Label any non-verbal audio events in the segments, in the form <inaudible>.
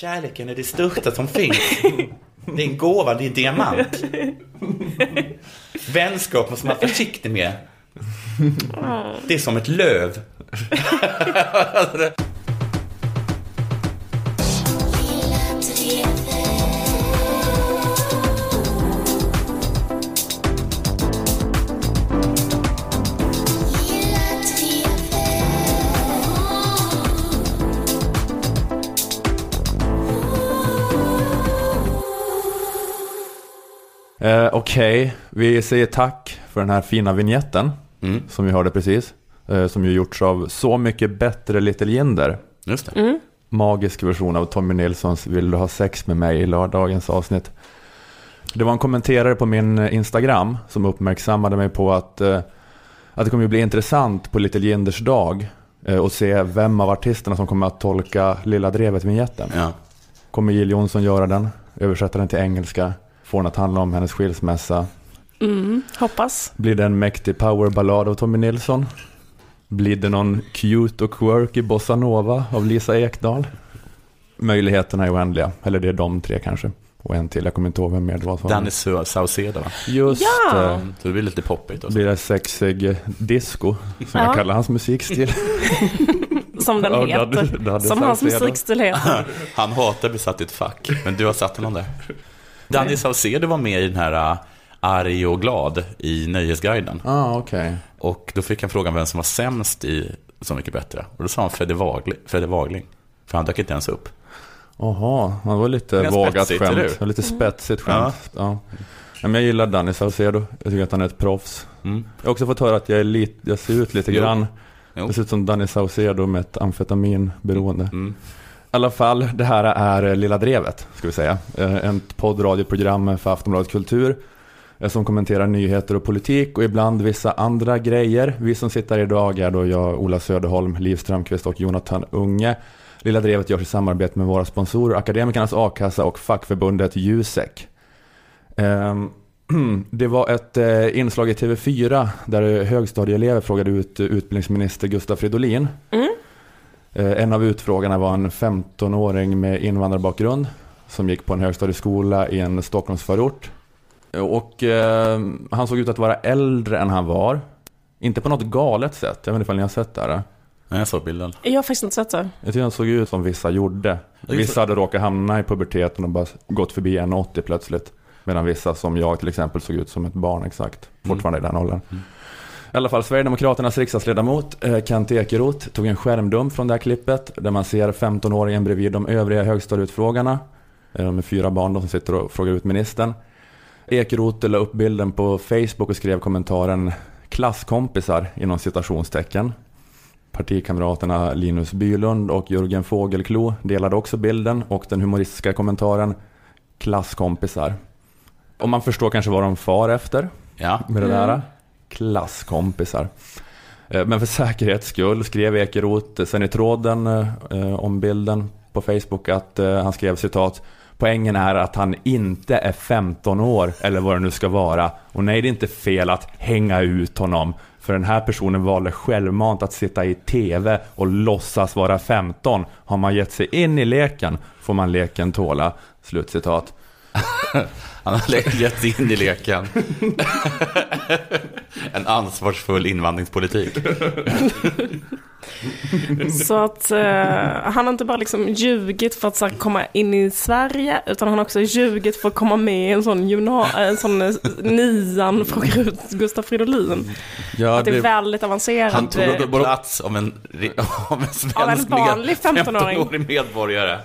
Kärleken är det största som finns. Det är en gåva, det är en diamant. Vänskap måste man vara försiktig med. Det är som ett löv. Okej, vi säger tack för den här fina vignetten Mm, som vi hörde precis. Eh, som ju gjorts av Så mycket bättre Little Jinder. just det. Mm. Magisk version av Tommy Nilssons Vill du ha sex med mig i lördagens avsnitt. Det var en kommenterare på min eh, Instagram som uppmärksammade mig på att, eh, att det kommer att bli intressant på Little Jinders dag och se vem av artisterna som kommer att tolka Lilla Drevet-vignetten. Ja. Kommer Jill Johnson göra den? Översätta den till engelska? Få den att handla om hennes skilsmässa? Mm. Hoppas. Blir det en mäktig powerballad av Tommy Nilsson? Blir det någon cute och quirky bossanova av Lisa Ekdahl? Möjligheterna är oändliga. Eller det är de tre kanske. Och en till, jag kommer inte ihåg vem mer det var. som- Danny Sau- Saucedo, va? Just Ja! det. Så det blir lite poppigt. Och så. Blir det sexig eh, disco, som Ja. jag kallar hans musikstil. <laughs> Som den Ja, det hade- heter. det hade Som hans musikstil heter. <laughs> Han hatar att bli satt i ett fack, men du har satt honom där. Danny Saucedo var med i den här uh, Arg och glad i Nöjesguiden. ah, okej. Och då fick han frågan vem som var sämst i Så mycket bättre. Och då sa han Fredde Wagling. Fredde Wagling. För han dök inte ens upp. Jaha, det var lite Ganska vågat spetsigt, skämt. Lite spetsigt skämt. Ja. Ja, men jag gillar Danny Saucedo. Jag tycker att han är ett proffs. Mm. Jag har också fått höra att jag, är lit, jag ser ut lite Jo. grann. Jo. Det ser ut som Danny Saucedo med ett amfetaminberoende. Mm. I alla fall, det här är eh, Lilla Drevet, ska vi säga. Eh, en Ett poddradioprogram för Aftonbladet Kultur. Eh, som kommenterar nyheter och politik och ibland vissa andra grejer. Vi som sitter här idag är då jag, Ola Söderholm, Liv Strömqvist och Jonathan Unge. Lilla Drevet görs i samarbete med våra sponsorer Akademikernas A-kassa och fackförbundet Jusek. Ehm, <clears throat> det var ett inslag i TV4 där högstadieelever frågade ut utbildningsminister Gustav Fridolin. Mm. Eh, En av utfrågarna var en 15-åring med invandrarbakgrund som gick på en högstadieskola i en Stockholmsförort. Och eh, han såg ut att vara äldre än han var. Inte på något galet sätt. Jag vet inte om ni har sett det här. Nej, jag såg bilden. Jag har faktiskt inte sett det. Jag tycker han såg ut som vissa gjorde. Vissa hade råkat hamna i puberteten och bara gått förbi 1,80 plötsligt. Medan vissa som jag till exempel såg ut som ett barn exakt. Fortfarande i den åldern. Mm. I alla fall Sverigedemokraternas riksdagsledamot eh, Kent Ekeroth tog en skärmdump från det här klippet. Där man ser 15-åringen bredvid de övriga högstadieutfrågarna. Eh, De är fyra barn som sitter och frågar ut ministern. Ekeroth la upp bilden på Facebook och skrev kommentaren klasskompisar inom citationstecken. Partikamraterna Linus Bylund och Jörgen Fågelklo delade också bilden och den humoristiska kommentaren klasskompisar. Och man förstår kanske vad de far efter Ja. med det där. Klasskompisar. Eh, men för säkerhets skull skrev Ekeroth sen i tråden eh, om bilden på Facebook att eh, han skrev citat Poängen är att han inte är 15 år eller vad det nu ska vara. Och nej, det är inte fel att hänga ut honom. För den här personen valde självmant att sitta i TV och låtsas vara 15. Har man gett sig in i leken får man leken tåla. Slutcitat. <laughs> Han har gett sig in i leken. <laughs> en ansvarsfull invandringspolitik. Så att eh, han har inte bara liksom ljugit för att så här, komma in i Sverige, utan han har också ljugit för att komma med i en sån, gymna- en sån eh, nian frågar ut Gustaf Fridolin. Ja, Att det är väldigt avancerat. Han tog eh, plats om en, <laughs> om en svensk Av en vanlig 15-åring. 15-årig medborgare.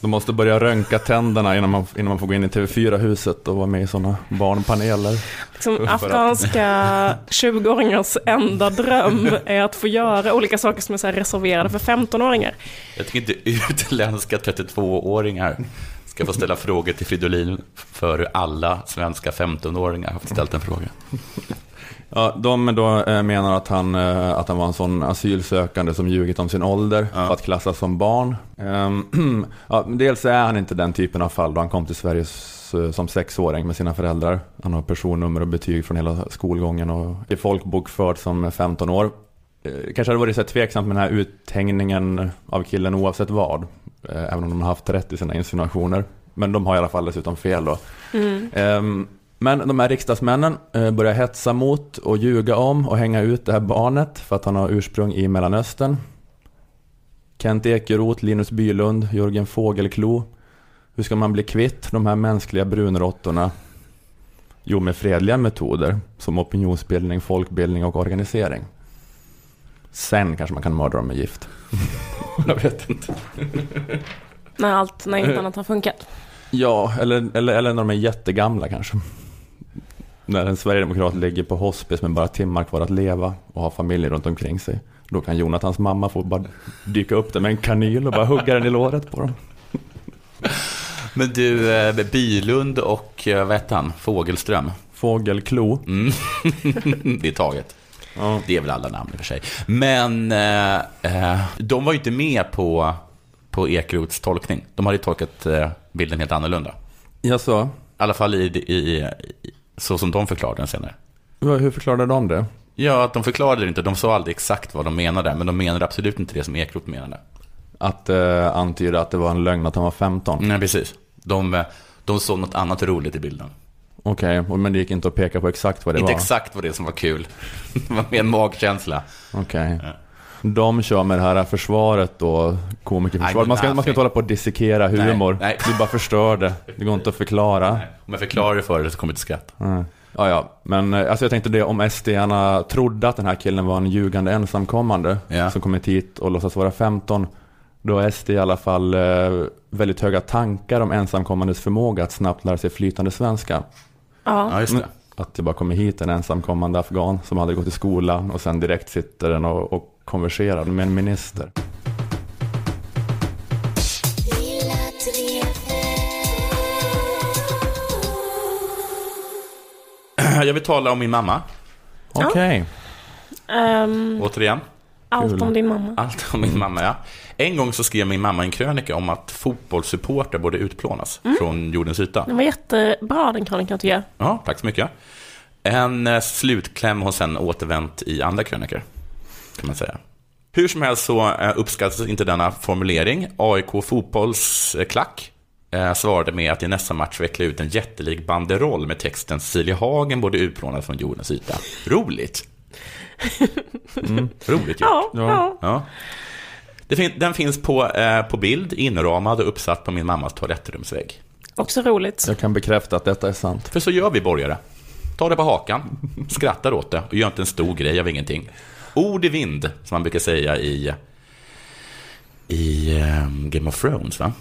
De måste börja rönka tänderna innan man, innan man får gå in i TV4-huset och vara med i sådana barnpaneler. Liksom afghanska 20-åringars enda dröm är att få göra olika saker som är så här reserverade för 15-åringar. Jag tycker inte utländska 32-åringar ska få ställa frågor till Fridolin för hur alla svenska 15-åringar har ställt en fråga. Ja, de då eh, menar att han, eh, att han var en sån asylsökande som ljugit om sin ålder Ja. för att klassas som barn. Ehm, <clears throat> ja, dels är han inte den typen av fall då han kom till Sverige s- som sexåring med sina föräldrar. Han har personnummer och betyg från hela skolgången och är folkbokförd som 15 år. eh, kanske hade varit så tveksamt med den här uthängningen av killen oavsett vad. Eh, även om de har haft rätt i sina insinuationer. Men de har i alla fall dessutom fel då. Mm. Ehm, Men de här riksdagsmännen eh, börjar hetsa mot och ljuga om och hänga ut det här barnet för att han har ursprung i Mellanöstern. Kent Ekeroth, Linus Bylund, Jörgen Fågelklo. Hur ska man bli kvitt de här mänskliga brunråttorna? Jo, med fredliga metoder som opinionsbildning, folkbildning och organisering. Sen kanske man kan mörda dem med gift. <laughs> Jag vet inte. När allt, när inget annat har funkat. Ja, eller, eller, eller när de är jättegamla kanske. När en sverigedemokrat ligger på hospice med bara timmar kvar att leva och har familj runt omkring sig. Då kan Jonathans mamma få bara dyka upp där med en kanyl och bara hugga den i låret på dem. Men du, eh, Bylund och eh, vad hette han? Fågelström. Fågelklo. Mm. <laughs> det är taget. Ja. Det är väl alla namn i och för sig. Men eh, eh, de var ju inte med på, på Ekeroths tolkning. De hade ju tolkat bilden helt annorlunda. Jag så. I alla fall i, i, i, så som de förklarade den senare. Hur förklarade de det? Ja, att de förklarade det inte. De sa aldrig exakt vad de menade, men de menade absolut inte det som Ekeroth menade. Att eh, antyda att det var en lögn att han var 15? Nej, precis. De, de såg något annat roligt i bilden. Okej, och men det gick inte att peka på exakt vad det inte var? exakt vad det som var kul. <laughs> det var mer en magkänsla. Okej. De kör med det här försvaret då, komikerförsvaret. Man ska, man ska inte hålla på att dissekera humor. nej. Du bara förstör det. Det går inte att förklara. Om jag förklarar det för dig så kommer du inte skratta. Mm. Ja, ja. Men eh, alltså jag tänkte det om SD-arna trodde att den här killen var en ljugande ensamkommande Ja. som kommit hit och låtsas vara 15. Då har SD i alla fall eh, väldigt höga tankar om ensamkommandes förmåga att snabbt lära sig flytande svenska. Ja. Ja, just det. Att det bara kommer hit en ensamkommande afghan som hade gått i skolan och sen direkt sitter den och, och konverserar med en minister. <clears throat> Jag vill tala om min mamma, Okej. Ehm, återigen. allt Kul. om din mamma. Allt om min mamma, ja. En gång så skrev min mamma en krönika om att fotbollssupporter borde utplånas från jordens yta. Den var jättebra den krönikan tycker jag. Ja, tack så mycket. En eh, slutkläm har sen återvänt i andra krönikor, kan man säga. Hur som helst så eh, uppskattas inte denna formulering. AIK fotbollsklack eh, svarade med att i nästa match veckla ut en jättelik banderoll med texten Cecilia Hagen borde utplånas från jordens yta. Roligt. Roligt gjort. Ja, Ja. ja. Den finns på, eh, på bild, inramad och uppsatt på min mammas toalettrumsvägg. Också roligt. Jag kan bekräfta att detta är sant. För så gör vi borgare. Ta det på hakan, skrattar åt det och gör inte en stor grej av ingenting. Ord i vind, som man brukar säga i, i eh, Game of Thrones. Va?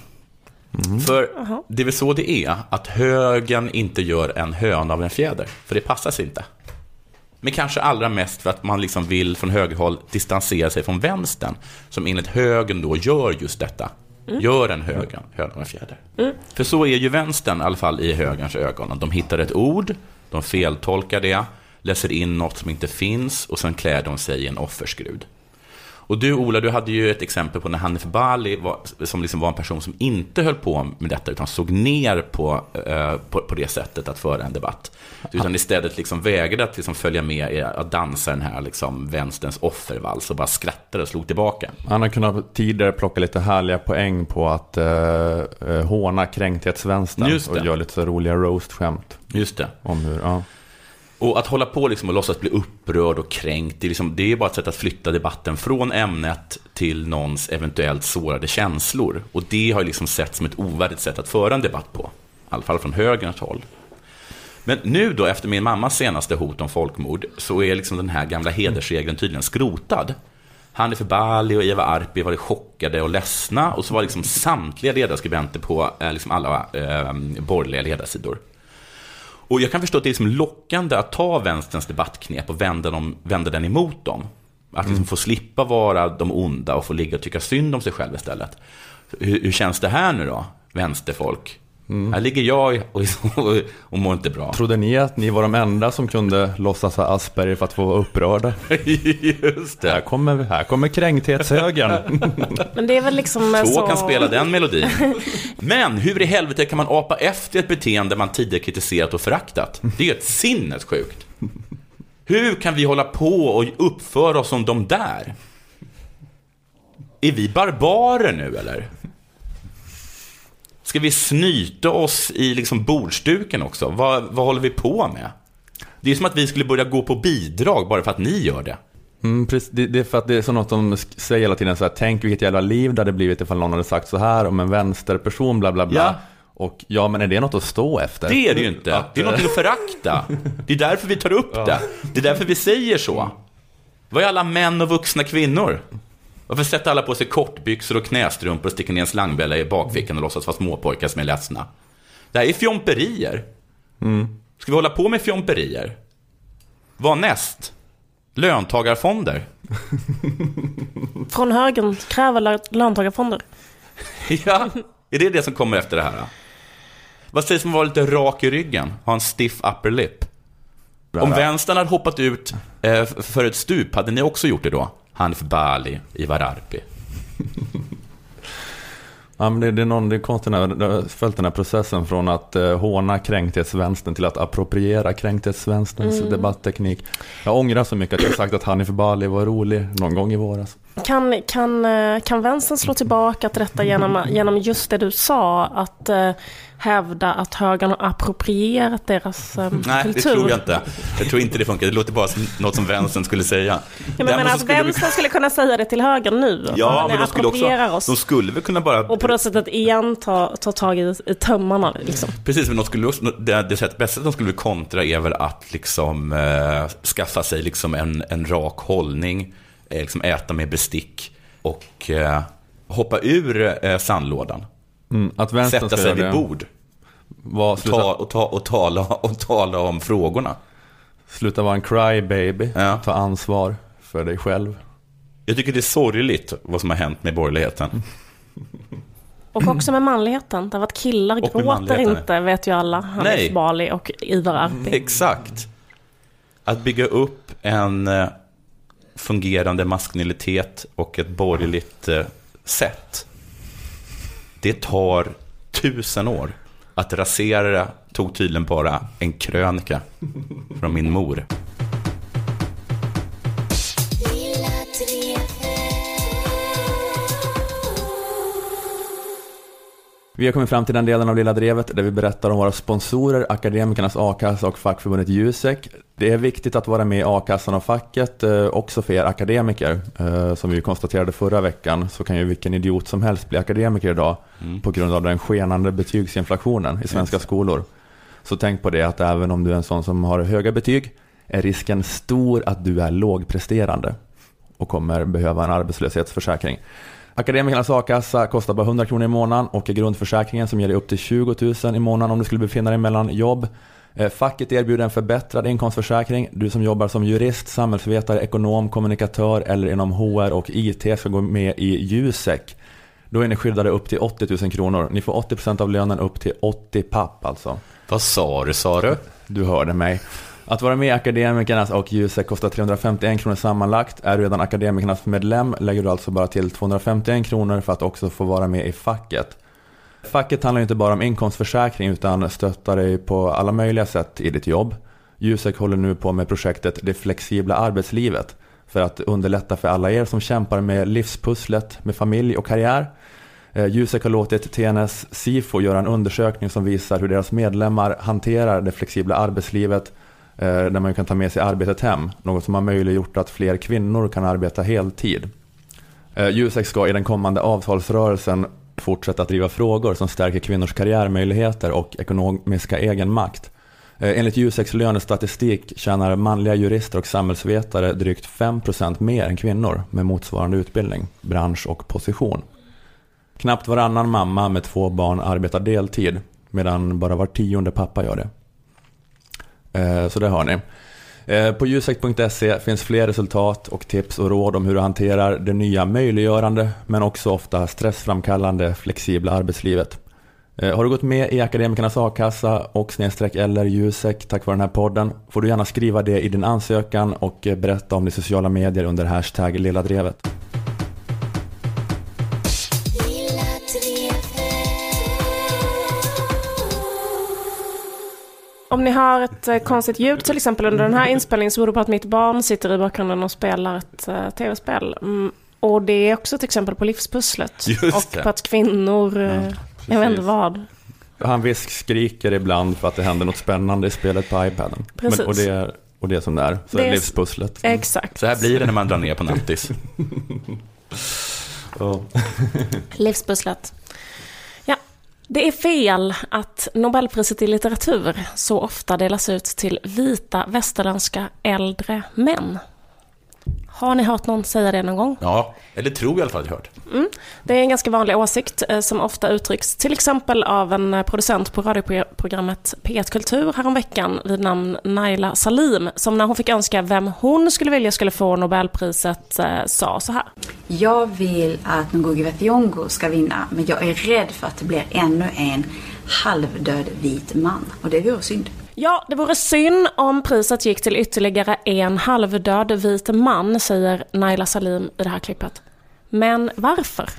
För det är väl så det är, att högen inte gör en höna av en fjäder. För det passar sig inte. Men kanske allra mest för att man liksom vill från högerhåll distansera sig från vänstern. Som enligt högern då gör just detta. Gör en högen, höna av en fjäder. För så är ju vänstern, i alla fall i högerns ögon. De hittar ett ord, de feltolkar det, läser in något som inte finns och sen klär de sig i en offerskrud. Och du Ola, du hade ju ett exempel på när Hanif Bali, var, som liksom var en person som inte höll på med detta, utan såg ner på, eh, på, på det sättet att föra en debatt. Utan istället liksom vägrade att liksom följa med i att dansa den här liksom vänsterns offervals och bara skrattade och slog tillbaka. Han har kunnat tidigare plocka lite härliga poäng på att eh, eh, håna kränkthetsvänstern och göra lite så roliga roast-skämt Just det. om hur, ja. Och att hålla på liksom och låtsas bli upprörd och kränkt, det är, liksom, det är bara ett sätt att flytta debatten från ämnet till någons eventuellt sårade känslor. Och det har liksom sett som ett ovärdigt sätt att föra en debatt på. I alla fall från högerns håll. Men nu då, efter min mammas senaste hot om folkmord, så är liksom den här gamla hedersregeln tydligen skrotad. Hanif Bali och Eva Arpi var chockade och ledsna och så var liksom samtliga ledarskribenter på eh, liksom alla eh, borgerliga ledarsidor. Och jag kan förstå att det är liksom lockande att ta vänsterns debattknep och vända, dem, vända den emot dem. Att liksom få slippa vara de onda och få ligga och tycka synd om sig själv istället. Hur, hur känns det här nu då, vänsterfolk? Här ligger jag och, och, och mår inte bra. Trodde ni att ni var de enda som kunde låtsas ha Asperger för att få vara upprörda? <laughs> Just Här det. kommer, här kommer kränkthetshögern. <laughs> Men det är väl liksom Två så... kan spela den melodin. <laughs> Men hur i helvete kan man apa efter ett beteende man tidigare kritiserat och föraktat? Det är ju ett sinnessjukt. Hur kan vi hålla på och uppföra oss som de där? Är vi barbarer nu eller? Ska vi snyta oss i liksom bordsduken också? Vad, vad håller vi på med? Det är som att vi skulle börja gå på bidrag bara för att ni gör det. Mm, precis, det, det är för att det är så något de säger hela tiden så här, tänk vilket jävla liv det hade blivit ifall någon hade sagt så här om en vänsterperson, bla bla bla. Ja. Och ja, men är det något att stå efter? Det är det ju inte. Det är något att förakta. Det är därför vi tar upp <laughs> det. Det är därför vi säger så. Vad är alla män och vuxna kvinnor? Varför sätter alla på sig kortbyxor och knästrumpor och sticker ner en slangbella i bakfickan och låtsas vara småpojkar som är ledsna? Det här är fjomperier. Ska vi hålla på med fjomperier? Vad näst? Löntagarfonder? <laughs> Från högern kräver lö- löntagarfonder. <laughs> Ja, är det det som kommer efter det här? Vad sägs om att vara lite rak i ryggen? Ha en stiff upper lip? Om vänstern hade hoppat ut eh, för ett stup, hade ni också gjort det då? Hanif Bali, Ivar Arpi. <laughs> Ja, men det, det är någon, det är konstigt när jag har följt den här processen från att eh, håna kränkthetsvänstern till att appropriera kränkthetsvänsterns debattteknik. Jag ångrar så mycket att jag sagt att Hanif Bali var rolig någon gång i våras. Kan, kan, eh, kan vänstern slå tillbaka till detta genom, genom just det du sa, att eh, hävda att högern har approprierat deras eh, Nej, kultur? det tror jag inte. Jag tror inte det funkar. Det låter bara som något som vänstern skulle säga. Ja, men så att skulle vi- vänstern skulle kunna säga det till högern nu. Ja, men de skulle också... oss. De skulle väl kunna bara... Och på det sättet igen ta, ta tag i, i tömmarna. Liksom. Precis, men de skulle också, det, det sätt, bästa de skulle kontra är väl att liksom, eh, skaffa sig liksom en, en rak hållning, liksom äta med bestick och eh, hoppa ur eh, sandlådan. Mm, att vänstern Sätta sig vid det. bord Var, och, ta, och, ta, och, tala, och tala om frågorna. sluta vara en crybaby. Ja. Ta ansvar för dig själv. Jag tycker det är sorgligt vad som har hänt med borgerligheten. <laughs> Och också med manligheten. Därför att killar med gråter inte, vet ju alla. Hanif. Bali och Ivar Arpi. Exakt. Att bygga upp en eh, fungerande maskulinitet och ett borgerligt eh, sätt. Det tar tusen år. Att rasera det tog tydligen bara en krönika från min mor. Vi har kommit fram till den delen av Lilla Drevet där vi berättar om våra sponsorer, Akademikernas A-kassa och fackförbundet Jusek. Det är viktigt att vara med i A-kassan och facket, eh, också för er akademiker. Eh, som vi konstaterade förra veckan så kan ju vilken idiot som helst bli akademiker idag på grund av den skenande betygsinflationen i svenska skolor. Så tänk på det att även om du är en sån som har höga betyg är risken stor att du är lågpresterande och kommer behöva en arbetslöshetsförsäkring. Akademikernas a-kassa kostar bara 100 kronor i månaden och är grundförsäkringen som ger dig upp till 20 000 i månaden om du skulle befinna dig mellan jobb. Eh, Facket erbjuder en förbättrad inkomstförsäkring. Du som jobbar som jurist, samhällsvetare, ekonom, kommunikatör eller inom HR och IT ska gå med i Jusek. Då är ni skyddade upp till 80 000 kronor. Ni får 80% av lönen upp till 80 papp alltså. Vad sa du, sa du? Du hörde mig. Att vara med i Akademikernas och Jusek kostar 351 kronor sammanlagt. Är du redan Akademikernas medlem lägger du alltså bara till 251 kronor för att också få vara med i facket. Facket handlar ju inte bara om inkomstförsäkring utan stöttar dig på alla möjliga sätt i ditt jobb. Jusek håller nu på med projektet Det flexibla arbetslivet för att underlätta för alla er som kämpar med livspusslet med familj och karriär. Eh, Jusek har låtit TNS Sifo göra en undersökning som visar hur deras medlemmar hanterar det flexibla arbetslivet Eh, där man kan ta med sig arbetet hem. Något som har möjliggjort att fler kvinnor kan arbeta heltid. Eh, Jusek ska i den kommande avtalsrörelsen fortsätta att driva frågor som stärker kvinnors karriärmöjligheter och ekonomiska egenmakt. Eh, enligt Juseks lönestatistik tjänar manliga jurister och samhällsvetare drygt 5% mer än kvinnor med motsvarande utbildning, bransch och position. Knappt varannan mamma med två barn arbetar deltid medan bara var tionde pappa gör det. Eh, så det har ni. Eh, på ljusekt.se finns fler resultat och tips och råd om hur du hanterar det nya möjliggörande men också ofta stressframkallande flexibla arbetslivet. Eh, har du gått med i Akademikernas a-kassa och snedstreck eller ljusek tack vare den här podden får du gärna skriva det i din ansökan och berätta om det i sociala medier under hashtag Lilla Drevet. Om ni har ett eh, konstigt ljud till exempel under den här inspelningen så beror det på att mitt barn sitter i bakgrunden och spelar ett eh, tv-spel. Mm, och det är också ett exempel på livspusslet. Just och det. på att kvinnor, eh, jag vet inte vad. Han viskskriker ibland för att det händer något spännande i spelet på iPaden. Precis. och, det är, och det är som det är. Så Det är- livspusslet. Exakt. Så här blir det när man drar ner på nattis. <laughs> Ja. Livspusslet. Det är fel att Nobelpriset i litteratur så ofta delas ut till vita västerländska äldre män. Har ni hört någon säga det någon gång? Ja, eller tror jag i alla fall att jag hört. Det är en ganska vanlig åsikt eh, som ofta uttrycks till exempel av en eh, producent på radioprogrammet P1 Kultur häromveckan vid namn Naila Salim som när hon fick önska vem hon skulle vilja skulle få Nobelpriset eh, sa så här. Jag vill att Ngugi wa Thiong'o ska vinna, men jag är rädd för att det blir ännu en halvdöd vit man. Och det vore synd. Ja, det vore synd om priset gick till ytterligare en halvdöd vit man, säger Naila Salim i det här klippet. Men varför?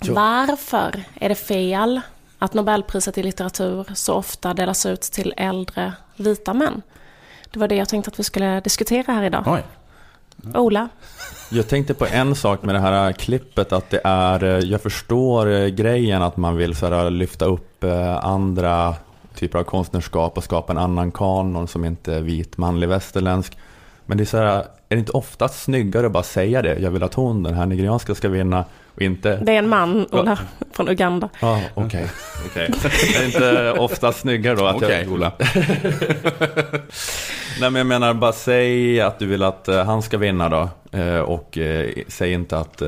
Ja. Varför är det fel att Nobelpriset i litteratur så ofta delas ut till äldre vita män? Det var det jag tänkte att vi skulle diskutera här idag. Oj. Ola? Jag tänkte på en sak med det här klippet, att det är, jag förstår grejen att man vill så här, lyfta upp eh, andra typer av konstnärskap och skapa en annan kanon som inte är vit, manlig, västerländsk. Men det är så här, är det inte oftast snyggare att bara säga det? Jag vill att hon, den här nigerianska, ska vinna och inte... Det är en man, Ola, från Uganda. Ja, okej. okej. <laughs> Det är inte oftast snyggare då att Okej, jag... Ola. <laughs> Nej men jag menar bara säg att du vill att eh, han ska vinna då. Eh, Och eh, säg inte att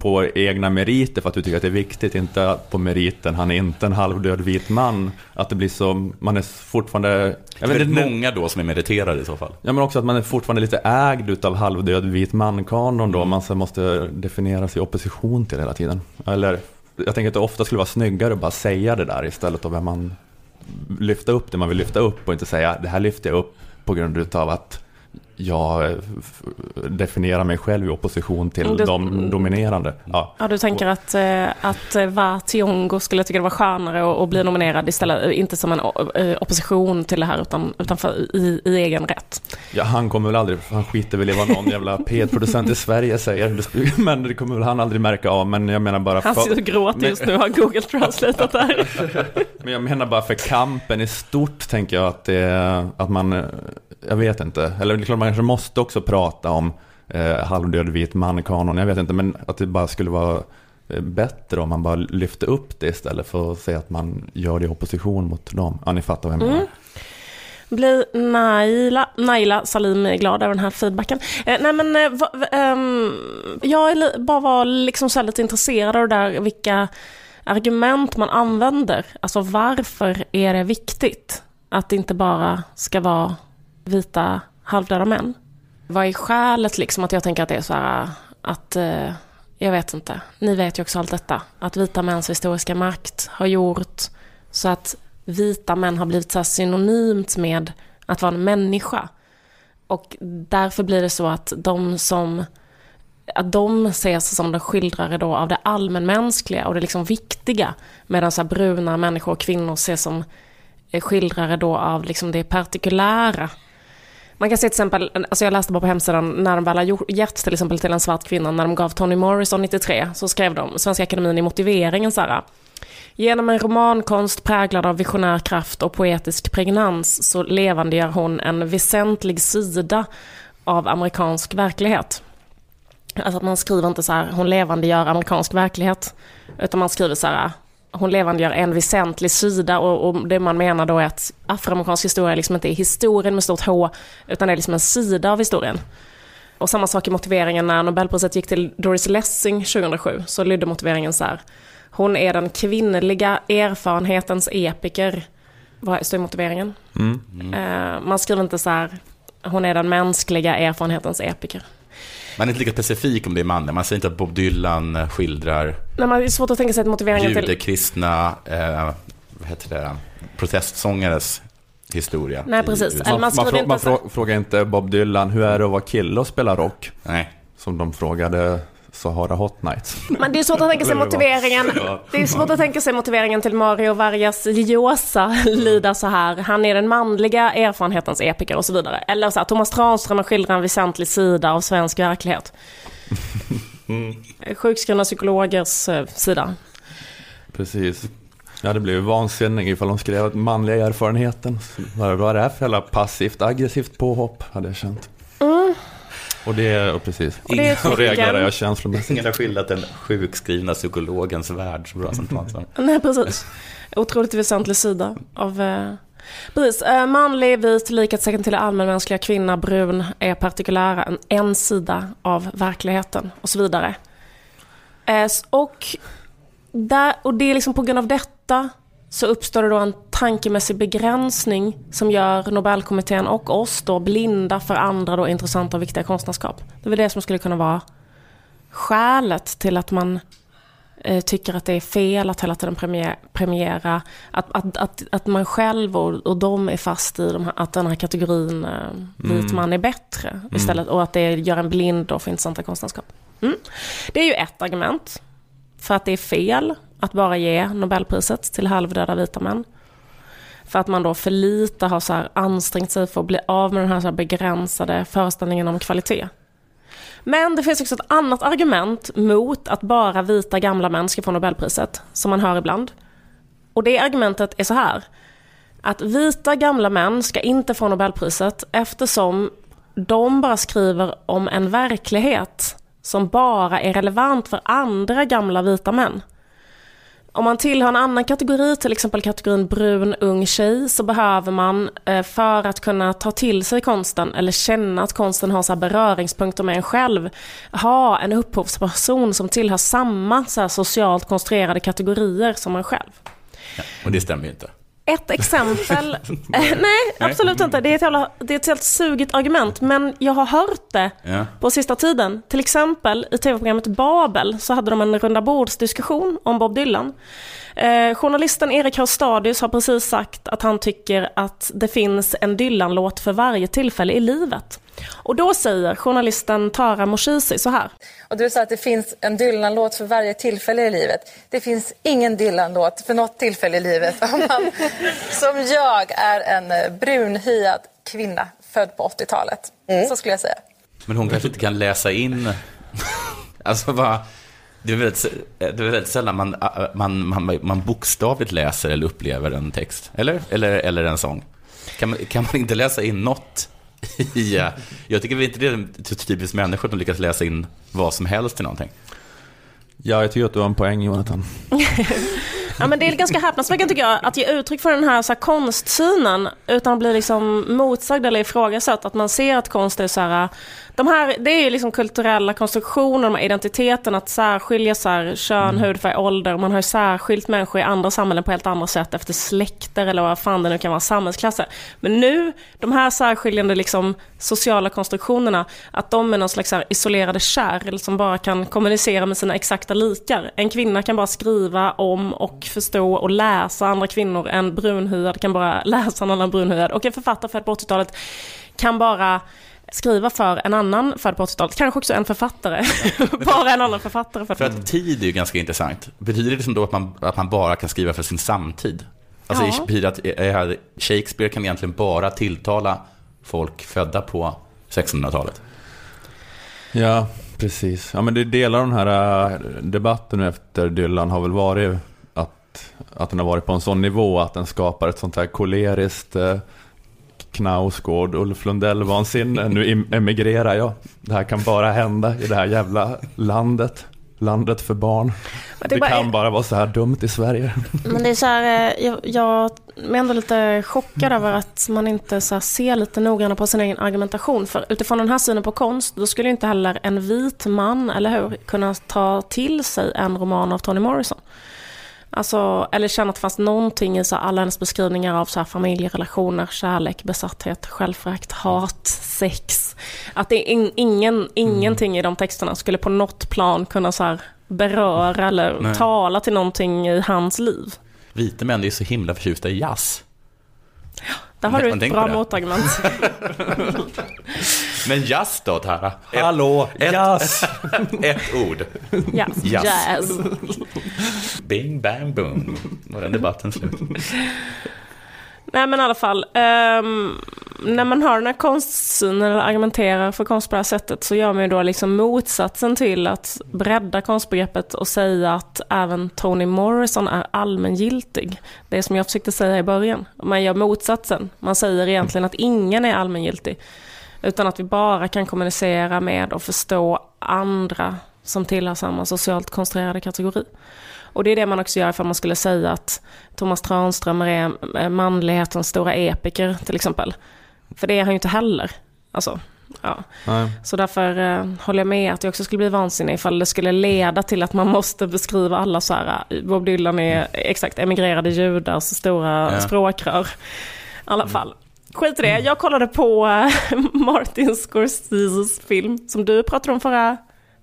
på egna meriter för att du tycker att det är viktigt. Inte på meriten, han är inte en halvdöd vit man. Att det blir så, man är fortfarande... Jag Det är vet väldigt många då som är meriterade i så fall. ja men också att man är fortfarande lite ägd utav halvdöd vit man-kanon då. Man så måste definiera sig i opposition till hela tiden. Eller, jag tänker att det ofta skulle vara snyggare att bara säga det där istället av vem man lyfta upp det man vill lyfta upp och inte säga det här lyfter jag upp på grund utav att jag eh, definierar mig själv i opposition till Det- de dominerande. Ja. Ja, du tänker att, eh, att eh, Va Tiongo skulle tycka det var skönare att, bli nominerad istället, inte som en opposition till det här utan, utan för, i, i egen rätt. ja, han kommer väl aldrig, han skiter väl i vad någon jävla P1-producent i Sverige säger. <laughs> Men det kommer väl han aldrig märka av. Men jag menar bara Han för, sitter och gråter just nu har Google translatat där. <laughs> men jag menar bara för kampen i stort tänker jag att det att man, jag vet inte. Eller det är klart man kanske måste också prata om eh, halvdöd vit man-kanon. Jag vet inte, men att det bara skulle vara eh, bättre om man bara lyfte upp det istället för att säga att man gör det i opposition mot dem. Ja, ni fattar vad jag menar. Mm. Blir Naila, Naila Salim glad över den här feedbacken? Eh, nej men, eh, va, ehm, jag bara var liksom så lite intresserad av det där, vilka argument man använder. Alltså varför är det viktigt att det inte bara ska vara vita halvdöda män? Vad är skälet liksom att jag tänker att det är så här att, eh, jag vet inte, ni vet ju också allt detta, att vita mäns historiska makt har gjort så att vita män har blivit så här synonymt med att vara en människa. Och därför blir det så att de som att de ses som de skildrare då av det allmänmänskliga och det liksom viktiga. Medan så här bruna människor och kvinnor ses som skildrare då av liksom det partikulära. Man kan se till exempel, alltså jag läste bara på hemsidan, när de väl har gett till exempel till en svart kvinna, när de gav Toni Morrison 93, så skrev de, Svenska Akademin i motiveringen så här, Genom en romankonst präglad av visionär kraft och poetisk pregnans så levandegör hon en väsentlig sida av amerikansk verklighet. Alltså att man skriver inte så här, hon levandegör amerikansk verklighet, utan man skriver så här, hon levandegör en väsentlig sida och, och det man menar då är att afroamerikansk historia liksom inte är historien med stort H, utan det är liksom en sida av historien. Och samma sak i motiveringen när Nobelpriset gick till Doris Lessing 2007, så lydde motiveringen så här, hon är den kvinnliga erfarenhetens epiker. Vad står i motiveringen? Mm. Eh, man skriver inte så här, hon är den mänskliga erfarenhetens epiker. Man är inte lika specifik om det är mannen. Man säger inte att Bob Dylan eh, skildrar Nej, det är svårt att tänka sig att motiveringen till... eh, vad heter det, protestsångares historia. Nej, precis. Man, man man, man inte så- frå, frågar inte Bob Dylan, hur är det att vara kille och spela rock? Nej. Som de frågade Sahara Hot Nights. Men det är svårt att tänka sig motiveringen. Det är svårt att tänka sig motiveringen till Mario Vargas Llosa lyder så här. Han är den manliga erfarenhetens epiker och så vidare. Eller så här, Thomas Tranströmer skildrar en väsentlig sida av svensk verklighet. Sjukskrivna psykologers eh, sida. Precis. Ja, det blev ju vansinnig ifall de skrev att manliga erfarenheten. Vad var det här för jävla passivt aggressivt påhopp, hade jag känt. Och det, och precis. Och det är reagerar jag känslomässigt. Ingen har skildrat den sjukskrivna psykologens värld så bra som <laughs> Tranström. Nej, precis. Otroligt väsentlig sida av... Eh, precis. Eh, manlig, vit, likhetstecken till allmänmänskliga, kvinna, brun är partikulära. En, en sida av verkligheten och så vidare. Eh, och, där, och det är liksom på grund av detta så uppstår det då en tankemässig begränsning som gör Nobelkommittén och oss då blinda för andra då intressanta och viktiga konstnärskap. Det är väl det som skulle kunna vara skälet till att man eh, tycker att det är fel att hela tiden premie- premiera, att, att, att, att man själv och, och de är fast i de här, att den här kategorin eh, vit man är bättre istället och att det gör en blind då för intressanta konstnärskap. Mm. Det är ju ett argument för att det är fel att bara ge Nobelpriset till halvdöda vita män. För att man då för lite har så här ansträngt sig för att bli av med den här, så här begränsade föreställningen om kvalitet. Men det finns också ett annat argument mot att bara vita gamla män ska få Nobelpriset, som man hör ibland. Och det argumentet är så här. Att vita gamla män ska inte få Nobelpriset eftersom de bara skriver om en verklighet som bara är relevant för andra gamla vita män. Om man tillhör en annan kategori, till exempel kategorin brun ung tjej, så behöver man eh, för att kunna ta till sig konsten eller känna att konsten har så här beröringspunkter med en själv, ha en upphovsperson som tillhör samma så här socialt konstruerade kategorier som man själv. Och det stämmer ju inte. Ett exempel, <laughs> eh, nej absolut inte, det är, ett jävla, det är ett helt sugigt argument, men jag har hört det Ja. på sista tiden. Till exempel i tv-programmet Babel så hade de en runda bordsdiskussion om Bob Dylan. Eh, journalisten Erik Haustadius har precis sagt att han tycker att det finns en Dylan-låt för varje tillfälle i livet. Och då säger journalisten Tara Moshizi så här. Och du sa att det finns en Dylan-låt för varje tillfälle i livet. Det finns ingen Dylan-låt för något tillfälle i livet. Om man, <laughs> som jag är en eh, brunhyad kvinna född på 80-talet. Så skulle jag säga. Men hon kanske inte kan läsa in... <laughs> Alltså vad... Det är väldigt, det är väldigt sällan man, man, man, man bokstavligt läser eller upplever en text. Eller? Eller, eller en sång. Kan man, kan man inte läsa in något <laughs> i... eh, Jag tycker inte det är typiskt människor som lyckas läsa in vad som helst i någonting. Ja, jag tycker att du har en poäng Jonathan. <laughs> Ja, men det är ganska häpnadsväckande tycker jag att ge uttryck för den här, så här konstsynen utan att bli liksom motsagd eller ifrågasatt. Att man ser att konst är så här, de här, det är ju liksom kulturella konstruktioner, de här identiteten, att särskilja så här, kön, hudfärg, ålder. Man har ju särskilt människor i andra samhällen på helt andra sätt efter släkter eller vad fan det nu kan vara, samhällsklasser. Men nu, de här särskiljande liksom, sociala konstruktionerna, att de är någon slags här, isolerade kärl som bara kan kommunicera med sina exakta likar. En kvinna kan bara skriva om och förstå och läsa andra kvinnor. En brunhyad kan bara <laughs> läsa en annan brunhyad. Och en författare född på 80-talet kan bara skriva för en annan född på 80-talet. Kanske också en författare. <laughs> bara en annan författare. För på att tid är ju ganska intressant. Betyder det liksom då att man, att man bara kan skriva för sin samtid? Alltså Ja. det betyder att eh, Shakespeare kan egentligen bara tilltala folk födda på 1600-talet. Ja, precis. Ja, men det delar den här äh, debatten efter Dylan har väl varit att, att den har varit på en sån nivå att den skapar ett sånt här koleriskt eh, Knausgård, Ulf Lundell-vansinne. Nu em- emigrerar jag. Det här kan bara hända i det här jävla landet. Landet för barn. Det, det bara kan bara vara så här dumt i Sverige. Men det är så här, eh, jag, jag är ändå lite chockad över att man inte så ser lite noggrannare på sin egen argumentation. För utifrån den här synen på konst, då skulle inte heller en vit man, eller hur, kunna ta till sig en roman av Toni Morrison. Alltså, eller känna att det fanns någonting i så alla hennes beskrivningar av så familjerelationer, kärlek, besatthet, självförakt, hat, sex. Att det in, ingen, ingenting i de texterna skulle på något plan kunna så beröra eller Nej. tala till någonting i hans liv. Vita män är ju så himla förtjusta i jazz. Där har du ett bra motargument. <laughs> Men jazz då, Tara? Ett, Hallå, ett- jazz! <laughs> ett ord. Jazz. Jazz. Jazz. Bing, bang, boom. Var den debatten slut? <laughs> Nej men i alla fall, um, när man har den här konstsynen eller argumenterar för konst på det här sättet så gör man ju då liksom motsatsen till att bredda konstbegreppet och säga att även Toni Morrison är allmängiltig. Det som jag försökte säga i början. Man gör motsatsen. Man säger egentligen att ingen är allmängiltig. Utan att vi bara kan kommunicera med och förstå andra som tillhör samma socialt konstruerade kategori. Och det är det man också gör ifall man skulle säga att Thomas Tranströmer är eh, manlighetens stora epiker till exempel. För det är han ju inte heller. Alltså, ja. Nej. Så därför eh, håller jag med att jag också skulle bli vansinnig ifall det skulle leda till att man <laughs> måste beskriva alla så här, eh, Bob Dylan är exakt emigrerade judars stora Ja. språkrör. I alla fall. Skit i det. Jag kollade på eh, <laughs> Martin Scorseses film som du pratade om förra,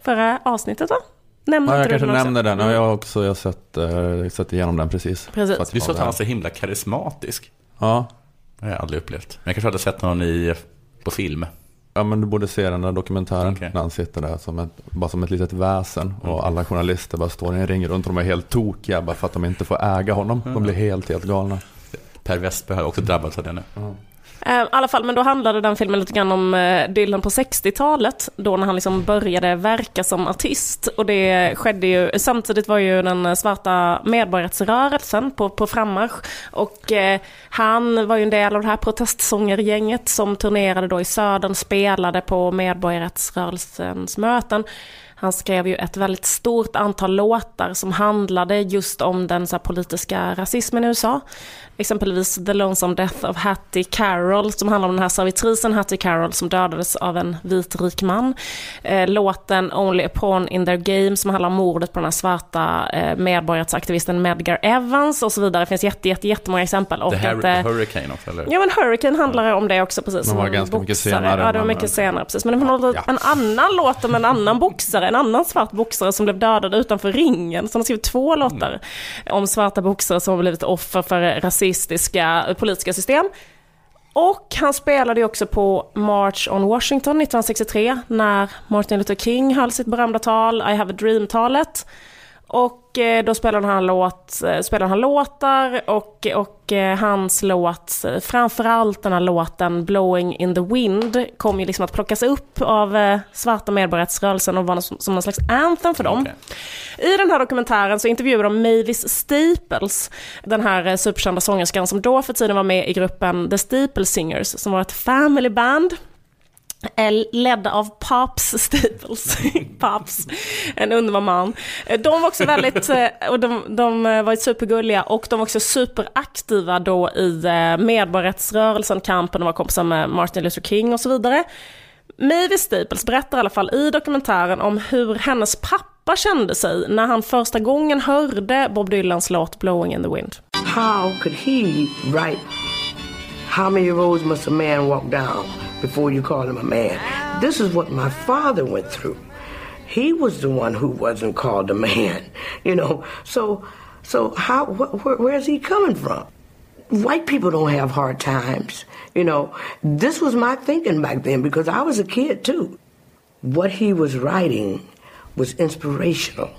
förra avsnittet va? Nämnde Ja, jag kanske den också? nämnde den. Ja, jag har också jag har sett, eh, sett igenom den precis. Precis. För att Du sa att han var så himla karismatisk. Ja. Det har jag aldrig upplevt. Men jag kanske hade sett honom i, på film. ja, men du borde se den där dokumentären. Okej. När han sitter där som ett, bara som ett litet väsen. Och alla journalister bara står i en ring runt och de är helt tokiga bara för att de inte får äga honom. De blir helt, helt galna. Per Westberg har också drabbats av det nu. Eh, Eh, I alla fall, men då handlade den filmen lite grann om eh, Dylan på 60-talet, då när han liksom började verka som artist. Och det skedde ju, samtidigt var ju den svarta medborgarrättsrörelsen på, på frammarsch. Och eh, han var ju en del av det här protestsångergänget som turnerade då i södern, spelade på medborgarrättsrörelsens möten. Han skrev ju ett väldigt stort antal låtar som handlade just om den så här, politiska rasismen i USA. Exempelvis The Lonesome Death of Hattie Carroll som handlar om den här servitrisen Hattie Carroll som dödades av en vit rik man. Eh, låten Only a Pawn in Their Game som handlar om mordet på den här svarta eh, medborgarrättsaktivisten Medgar Evans och så vidare. Det finns jätte, jätte, jättemånga exempel. Och The, Har- Hurricane också, eller? Ja men Hurricane handlar om det också precis. Men som var ganska mycket boxare. senare, Ja det var men- mycket senare precis. Men det var något, Ja. en annan låt om en annan boxare, en annan svart boxare som blev dödad utanför ringen. Så de skrev två låtar om svarta boxare som har blivit offer för rasistiska politiska system. Och han spelade ju också på March on Washington 1963 när Martin Luther King höll sitt berömda tal I have a dream-talet. Och eh, då spelade han, låt, eh, spelade han låtar och, och eh, hans låt, framförallt den här låten Blowing in the wind, kom ju liksom att plockas upp av svarta medborgarrättsrörelsen och var som, som någon slags anthem för dem. Okej. I den här dokumentären så intervjuar de Mavis Staples, den här superkända sångerskan som då för tiden var med i gruppen The Staple Singers, som var ett family band. Ledda av Pops Staples. <laughs> Pops, en underbar man. De var också väldigt, eh, och de, de eh, var supergulliga och de var också superaktiva då i eh, medborgarrättsrörelsen, kampen och var kompisar med Martin Luther King och så vidare. Mavis Staples berättar i alla fall i dokumentären om hur hennes pappa kände sig när han första gången hörde Bob Dylans låt Blowing in the wind. How could he write? How many roads must a man walk down before you call him a man? This is what my father went through. He was the one who wasn't called a man, <laughs> you know. So, so how? Wh- where, where's he coming from? White people don't have hard times, you know. This was my thinking back then because I was a kid too. What he was writing was inspirational.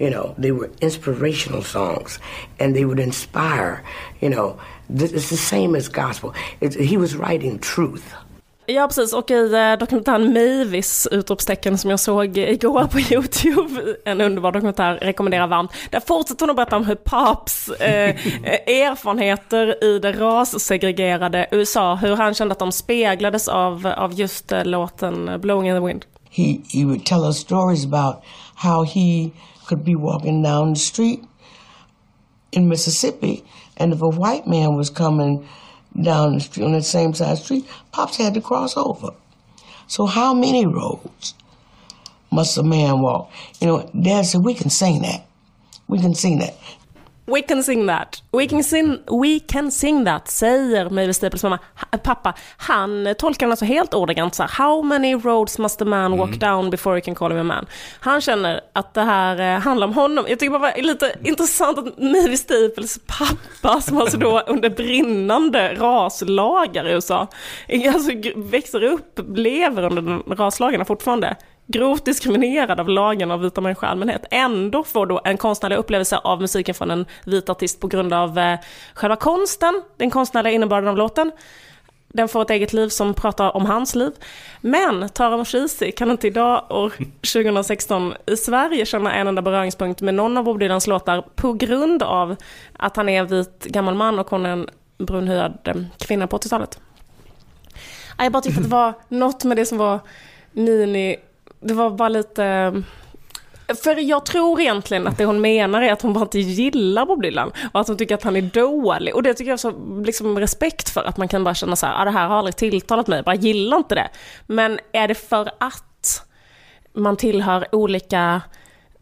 You know, they were inspirational songs and they would inspire, you know. This is the same as gospel. It's, he was writing truth. Ja precis, och i eh, dokumentären Mavis, utropstecken som jag såg igår på <laughs> YouTube, en underbar dokumentär, rekommenderar varmt. Där fortsätter hon att berätta om hur Paps eh, <laughs> erfarenheter i det rassegregerade USA, hur han kände att de speglades av, av just eh, låten Blowing in the wind. He, he would tell us stories about how he could be walking down the street in Mississippi, and if a white man was coming down the street on that same side street, Pops had to cross over. So how many roads must a man walk? You know, Dad said we can sing that. We can sing that. We can sing that. We can sing, we can sing that, säger Mavis Staples mamma. Ha, pappa, han tolkar den alltså helt ordagrant så här. How many roads must a man walk down before he can call him a man? Han känner att det här eh, handlar om honom. Jag tycker bara det är lite intressant att Mavis Staples pappa, som alltså då <laughs> under brinnande raslagar i USA, alltså växer upp, lever under de raslagarna fortfarande grovt diskriminerad av lagen av vita människor i allmänhet, ändå får då en konstnärlig upplevelse av musiken från en vit artist på grund av eh, själva konsten, den konstnärliga innebörden av låten. Den får ett eget liv som pratar om hans liv. Men Tara Moshizi kan inte idag, år <laughs> 2016, i Sverige känna en enda beröringspunkt med någon av Bob Dylans låtar på grund av att han är en vit gammal man och hon är en brunhyad eh, kvinna på 80-talet. Jag bara tyckte att det var något med det som var mini... Det var bara lite... För jag tror egentligen att det hon menar är att hon bara inte gillar Bob Dylan och att hon tycker att han är dålig. Och det tycker jag så liksom respekt för, att man kan bara känna så här, ah, det här har aldrig tilltalat mig, jag bara gillar inte det. Men är det för att man tillhör olika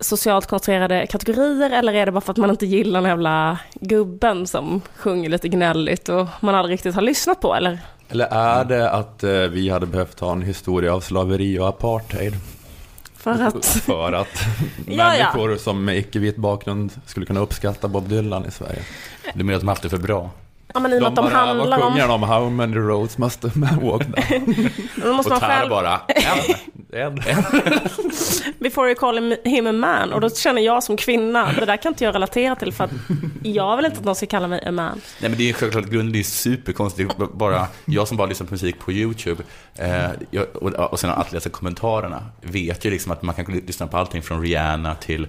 socialt konstruerade kategorier eller är det bara för att man inte gillar den jävla gubben som sjunger lite gnälligt och man aldrig riktigt har lyssnat på eller? Eller är det att eh, vi hade behövt ha en historia av slaveri och apartheid? För att... <laughs> För att <laughs> människor som med icke-vit bakgrund skulle kunna uppskatta Bob Dylan i Sverige. Du menar att de alltid är för bra? Ja men i och med att de handlar vad om... sjunger om? How many roads must a man walk down? <laughs> Man Och Tara själv... bara, en. En. Before <laughs> you call him, a man. Och då känner jag som kvinna, det där kan inte jag relatera till för att jag vill inte att någon ska kalla mig a man. Nej men det är ju självklart, grunden det är superkonstigt. Bara, jag som bara lyssnar på musik på YouTube eh, och, och sen alltid läser kommentarerna vet ju liksom att man kan lyssna på allting från Rihanna till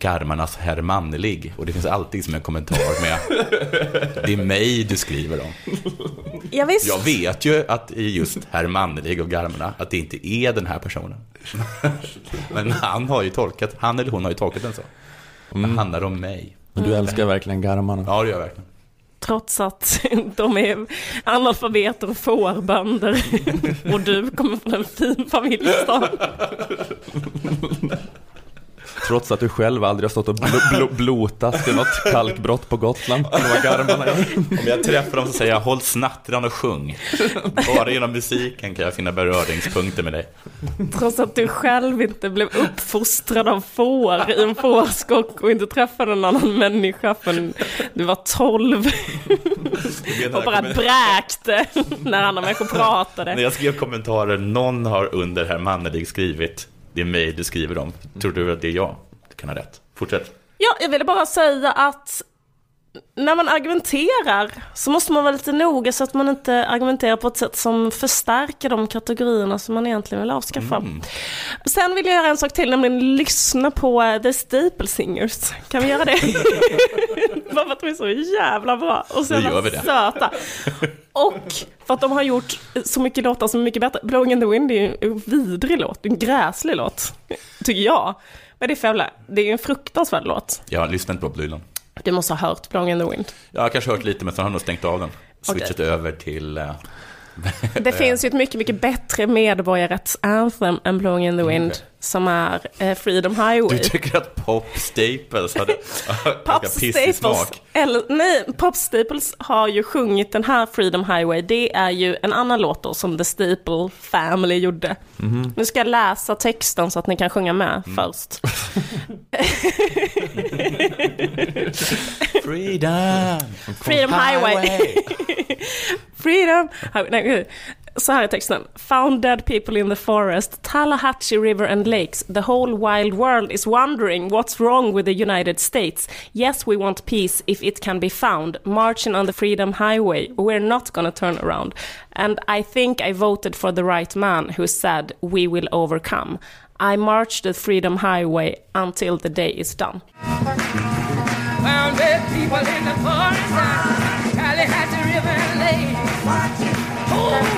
Garmarnas Herr Mannelig. Och det finns alltid som en kommentar med Det är mig du skriver om. Ja, visst. Jag vet ju att i just Herr Mannelig och Garmarna att det inte är den här personen. Men han har ju tolkat, han eller hon har ju tolkat den så. Det handlar om mig. Men du älskar verkligen garmarna. Ja, det gör jag verkligen. Trots att de är analfabeter och fårbönder. Och du kommer från en fin familjestad. Trots att du själv aldrig har stått och bl bl blotat vid något kalkbrott på Gotland. Om jag träffar dem så säger jag håll snattran och sjung. Bara genom musiken kan jag finna beröringspunkter med dig. Trots att du själv inte blev uppfostrad av får i en fårskock och inte träffade en annan människa förrän du var tolv. Och bara bräkte när andra människor När pratade. jag skrev kommentarer, någon har under Herr Mannelig skrivit det är mig du skriver om. Tror du att det är jag? Du kan ha rätt. Fortsätt. Ja, jag ville bara säga att när man argumenterar så måste man vara lite noga så att man inte argumenterar på ett sätt som förstärker de kategorierna som man egentligen vill avskaffa. Sen vill jag göra en sak till, nämligen lyssna på eh, The Staple Singers. Kan vi göra det? <laughs> Bara för att de är så jävla bra och så jävla söta. Och för att de har gjort så mycket låtar som är mycket bättre. Blowing in the wind är ju en vidrig låt, en gräslig låt. Tycker jag. Men det är för jävla, det är en fruktansvärd låt. Jag har lyssnat på Dylan. Du måste ha hört Blowing in the wind. Jag har kanske hört lite, men sen har jag nog stängt av den. Switchat över till... eh, Det finns ju ett mycket, mycket bättre medborgarrätts-anthem än Blowing in the wind, som är eh, Freedom Highway. Du tycker att Pop Staples hade <laughs> Pop Staples, smak? eller nej, Pop Staples har ju sjungit den här Freedom Highway. Det är ju en annan låt då som The Staple Family gjorde. Mhm. Nu ska jag läsa texten så att ni kan sjunga med Mm. först. <laughs> <laughs> Freedom! Freedom Highway. Freedom. Nej. Så här är texten. Found dead people in the forest, Tallahatchie River and lakes. The whole wild world is wondering what's wrong with the United States. Yes, we want peace if it can be found. Marching on the Freedom Highway. We're not gonna turn around. And I think I voted for the right man who said we will overcome. I marched the Freedom Highway until the day is done. Found dead people in the forest, Tallahatchie River and Lake. Whole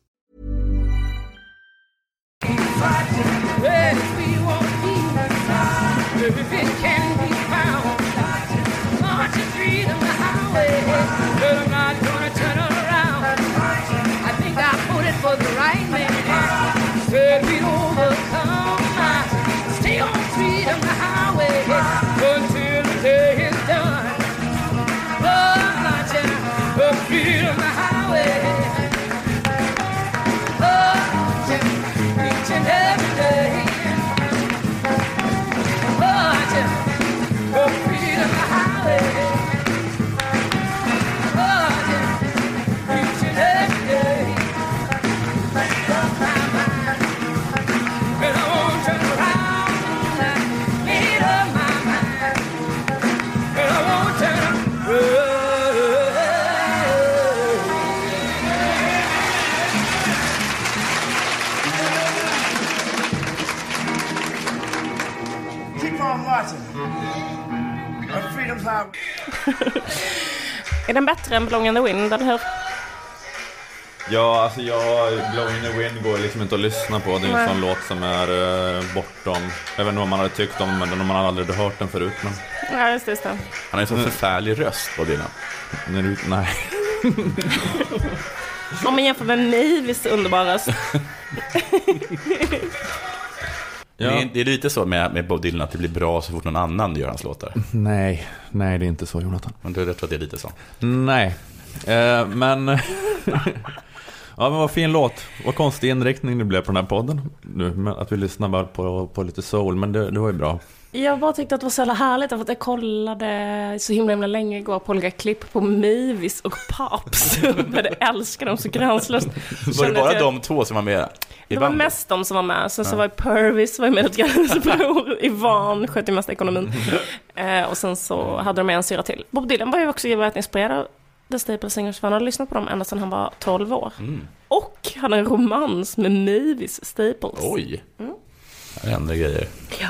if it can be found. Freedom the highway, Är den bättre än Blowing in the Wind, eller hur? Ja, alltså jag, Blowing in the Wind går liksom inte att lyssna på. Det är en Nej. sån låt som är eh, bortom. Jag vet inte vad man hade tyckt om den, om man hade aldrig hört den förut. Men Ja, just det. Just det. Han har en sån förfärlig röst på när du, nej. Om man jämför med Mavis underbara röst. <laughs> Ja. Det, är, det är lite så med, med Bob Dylan att det blir bra så fort någon annan gör hans låtar. <laughs> nej, nej det är inte så Jonathan. Men du, jag tror att det är lite så. Nej, eh, men... <laughs> ja men vad fin låt. Vad konstig inriktning det blev på den här podden. Nu, att vi lyssnar bara på, på lite soul, men det, det var ju bra. Jag bara tyckte att det var så jävla härligt för att jag kollade så himla, himla länge igår på olika klipp på Mavis och Pops. Jag <laughs> började älska dem så gränslöst. Var det bara jag- de två som var med i Det var mest de som var med. Sen så var Purvis var med lite grann. <laughs> Ivan skötte ju mest ekonomin. Eh, och sen så hade de med en syra till. Bob Dylan var ju också väldigt inspirerad The Staple Singers. För han hade lyssnat på dem ända sedan han var 12 år. Mm. Och han hade en romans med Mavis Staples. Oj. Mm. Det händer grejer. Ja.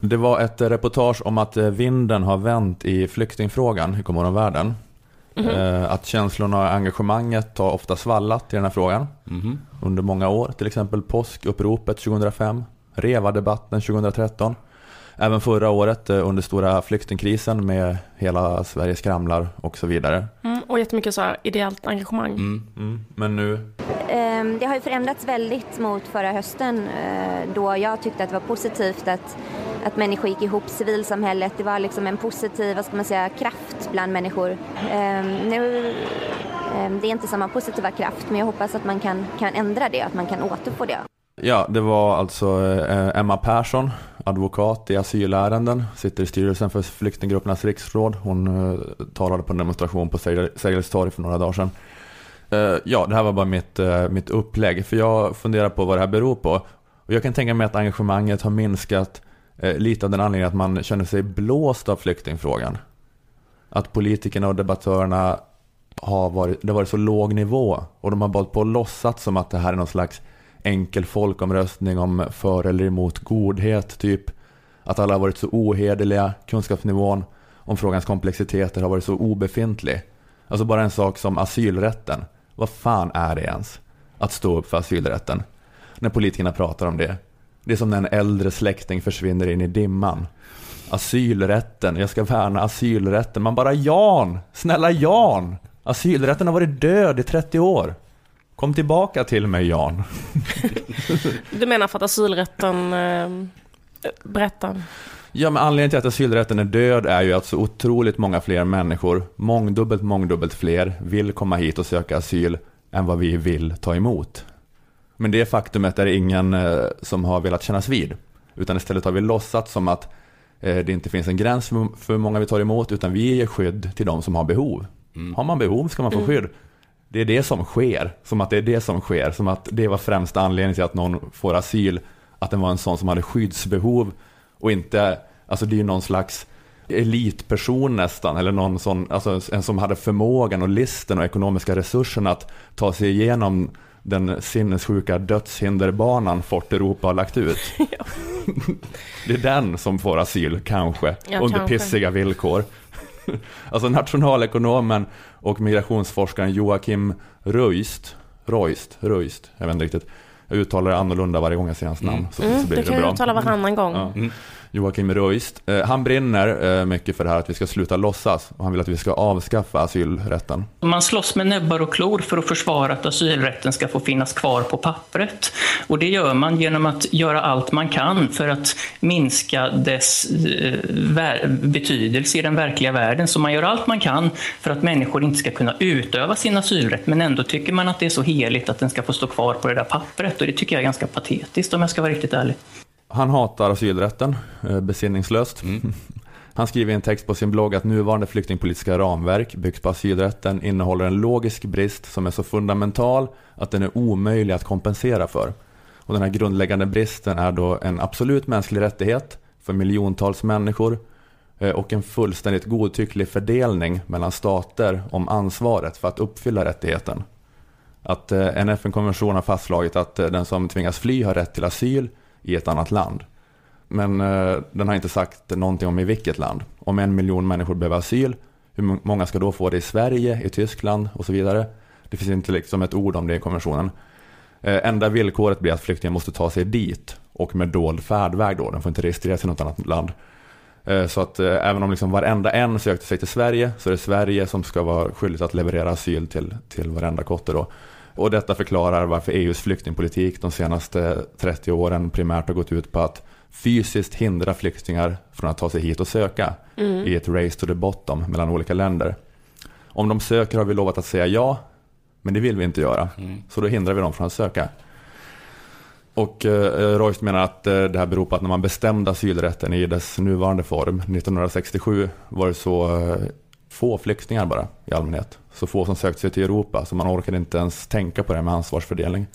Det var ett reportage om att eh, vinden har vänt i flyktingfrågan i Godmorgon världen. Eh, Att känslorna och engagemanget har ofta svallat i den här frågan Mhm. under många år. Till exempel påskuppropet 2005, Reva-debatten 2013. Även förra året eh, under stora flyktingkrisen med hela Sverige skramlar och så vidare. Mm, och jättemycket så här ideellt engagemang. Mm. Men nu, Ehm, Det har ju förändrats väldigt mot förra hösten eh, då jag tyckte att det var positivt att, att människor gick ihop, civilsamhället, det var liksom en positiv, vad ska man säga, kraft bland människor. Ehm, Nu, ehm, det är inte samma positiva kraft men jag hoppas att man kan, kan ändra det, att man kan återfå det ja det var alltså eh, Emma Persson, advokat i asylärenden, sitter i styrelsen för flyktinggruppernas riksråd. Hon eh, talade på en demonstration på Sergels torg för några dagar sedan. Eh, Ja, det här var bara mitt, eh, mitt upplägg, för jag funderar på vad det här beror på. Och jag kan tänka mig att engagemanget har minskat eh, lite av den anledningen att man känner sig blåst av flyktingfrågan. Att politikerna och debattörerna har varit, det har varit så låg nivå och de har bara på låtsats som att det här är någon slags enkel folkomröstning om för eller emot godhet, typ. Att alla har varit så ohederliga, kunskapsnivån om frågans komplexiteter har varit så obefintlig. Alltså bara en sak som asylrätten. Vad fan är det ens? Att stå upp för asylrätten. När politikerna pratar om det. Det är som när en äldre släkting försvinner in i dimman. Asylrätten, jag ska värna asylrätten. Man bara Jan! Snälla Jan! Asylrätten har varit död i 30 år. Kom tillbaka till mig Jan. Du menar för att asylrätten eh, berättar? Ja, men anledningen till att asylrätten är död är ju att så otroligt många fler människor, mångdubbelt, mångdubbelt fler, vill komma hit och söka asyl än vad vi vill ta emot. Men det faktumet är det ingen eh, som har velat kännas vid. Utan istället har vi låtsats som att eh, det inte finns en gräns för, för hur många vi tar emot, utan vi ger skydd till de som har behov. Har man behov ska man få skydd. Det är det som sker, som att det är det som sker, som att det var främsta anledningen till att någon får asyl. att den var en sån som hade skyddsbehov och inte, alltså det är ju någon slags elitperson nästan, eller någon sån, alltså en som hade förmågan och listen och ekonomiska resurserna att ta sig igenom den sinnessjuka dödshinderbanan Fort Europa har lagt ut. <laughs> det är den som får asyl, kanske, Ja, under kanske. pissiga villkor. <laughs> alltså nationalekonomen och migrationsforskaren Joakim Ruist, Roist, Ruist, jag vet inte riktigt. Jag uttalar det annorlunda varje gång jag säger hans namn. Så, Mm, så blir det det, kan bra. uttala varannan gång. Ja. Joakim Ruist. Eh, han brinner eh, mycket för det här att vi ska sluta låtsas och han vill att vi ska avskaffa asylrätten. Man slåss med näbbar och klor för att försvara att asylrätten ska få finnas kvar på pappret. Och det gör man genom att göra allt man kan för att minska dess eh, betydelse i den verkliga världen. Så man gör allt man kan för att människor inte ska kunna utöva sin asylrätt, men ändå tycker man att det är så heligt att den ska få stå kvar på det där pappret. Och det tycker jag är ganska patetiskt om jag ska vara riktigt ärlig. Han hatar asylrätten, eh, besinningslöst. <laughs> Han skriver i en text på sin blogg att nuvarande flyktingpolitiska ramverk byggt på asylrätten innehåller en logisk brist som är så fundamental att den är omöjlig att kompensera för. Och den här grundläggande bristen är då en absolut mänsklig rättighet för miljontals människor eh, och en fullständigt godtycklig fördelning mellan stater om ansvaret för att uppfylla rättigheten. Att eh, en FN-konvention har fastslagit att den som tvingas fly har rätt till asyl i ett annat land. Men eh, den har inte sagt någonting om i vilket land. Om en miljon människor behöver asyl, hur många ska då få det i Sverige, i Tyskland och så vidare? Det finns inte liksom ett ord om det i konventionen. Eh, enda villkoret blir att flyktingen måste ta sig dit och med dold färdväg då. Den får inte registreras i något annat land. Eh, Så att eh, även om liksom varenda en sökte sig till Sverige så är det Sverige som ska vara skyldigt att leverera asyl till, till varenda kotte då. Och detta förklarar varför EUs flyktingpolitik de senaste 30 åren primärt har gått ut på att fysiskt hindra flyktingar från att ta sig hit och söka Mm. i ett race to the bottom mellan olika länder. Om de söker har vi lovat att säga ja, men det vill vi inte göra. Så då hindrar vi dem från att söka. Och eh, Royce menar att eh, det här beror på att när man bestämde asylrätten i dess nuvarande form 1967 var det så eh, få flyktingar bara i allmänhet. Så få som sökte sig till Europa så man orkade inte ens tänka på det med ansvarsfördelning.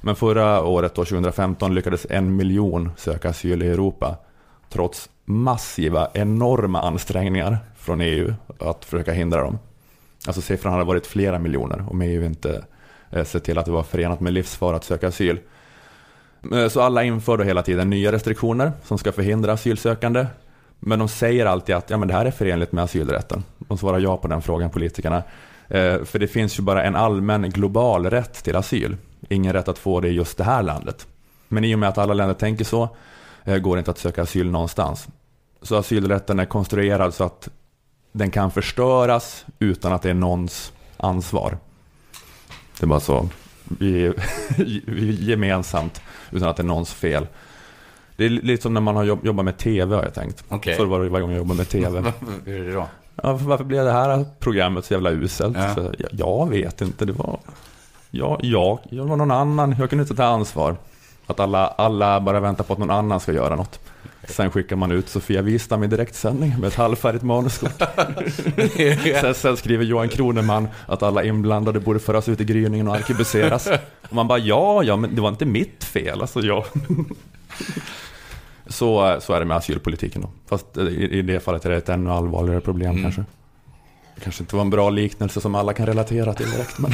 Men förra året, då, 2015, lyckades en miljon söka asyl i Europa. Trots massiva, enorma ansträngningar från EU att försöka hindra dem. Alltså siffran hade varit flera miljoner om EU inte eh, sett till att det var förenat med livsfara att söka asyl. Eh, så alla inför då hela tiden nya restriktioner som ska förhindra asylsökande. Men de säger alltid att ja, men det här är förenligt med asylrätten. De svarar ja på den frågan, politikerna. Eh, För det finns ju bara en allmän global rätt till asyl. Ingen rätt att få det i just det här landet. Men i och med att alla länder tänker så eh, går det inte att söka asyl någonstans. Så asylrätten är konstruerad så att den kan förstöras utan att det är någons ansvar. Det är bara så. Vi, <laughs> vi gemensamt, utan att det är någons fel. Det är lite som när man har jobb, jobbat med tv har jag tänkt. Okej. Så var det varje gång jag jobbar med tv. Hur är det då? Ja, varför blev det här programmet så jävla uselt? Ja. Så, jag, jag vet inte, det var... Ja, jag, jag var någon annan, jag kunde inte ta ansvar. Att alla, alla bara väntar på att någon annan ska göra något. Sen skickar man ut Sofia Wistam i direktsändning med ett halvfärdigt manuskort. <laughs> sen, sen skriver Johan Kroneman att alla inblandade borde föras ut i gryningen och arkebuseras. Och man bara, ja, ja, men det var inte mitt fel. Alltså, jag... så, så är det med asylpolitiken då. Fast i, i det fallet är det ett ännu allvarligare problem kanske. Det kanske inte var en bra liknelse som alla kan relatera till direkt. Men...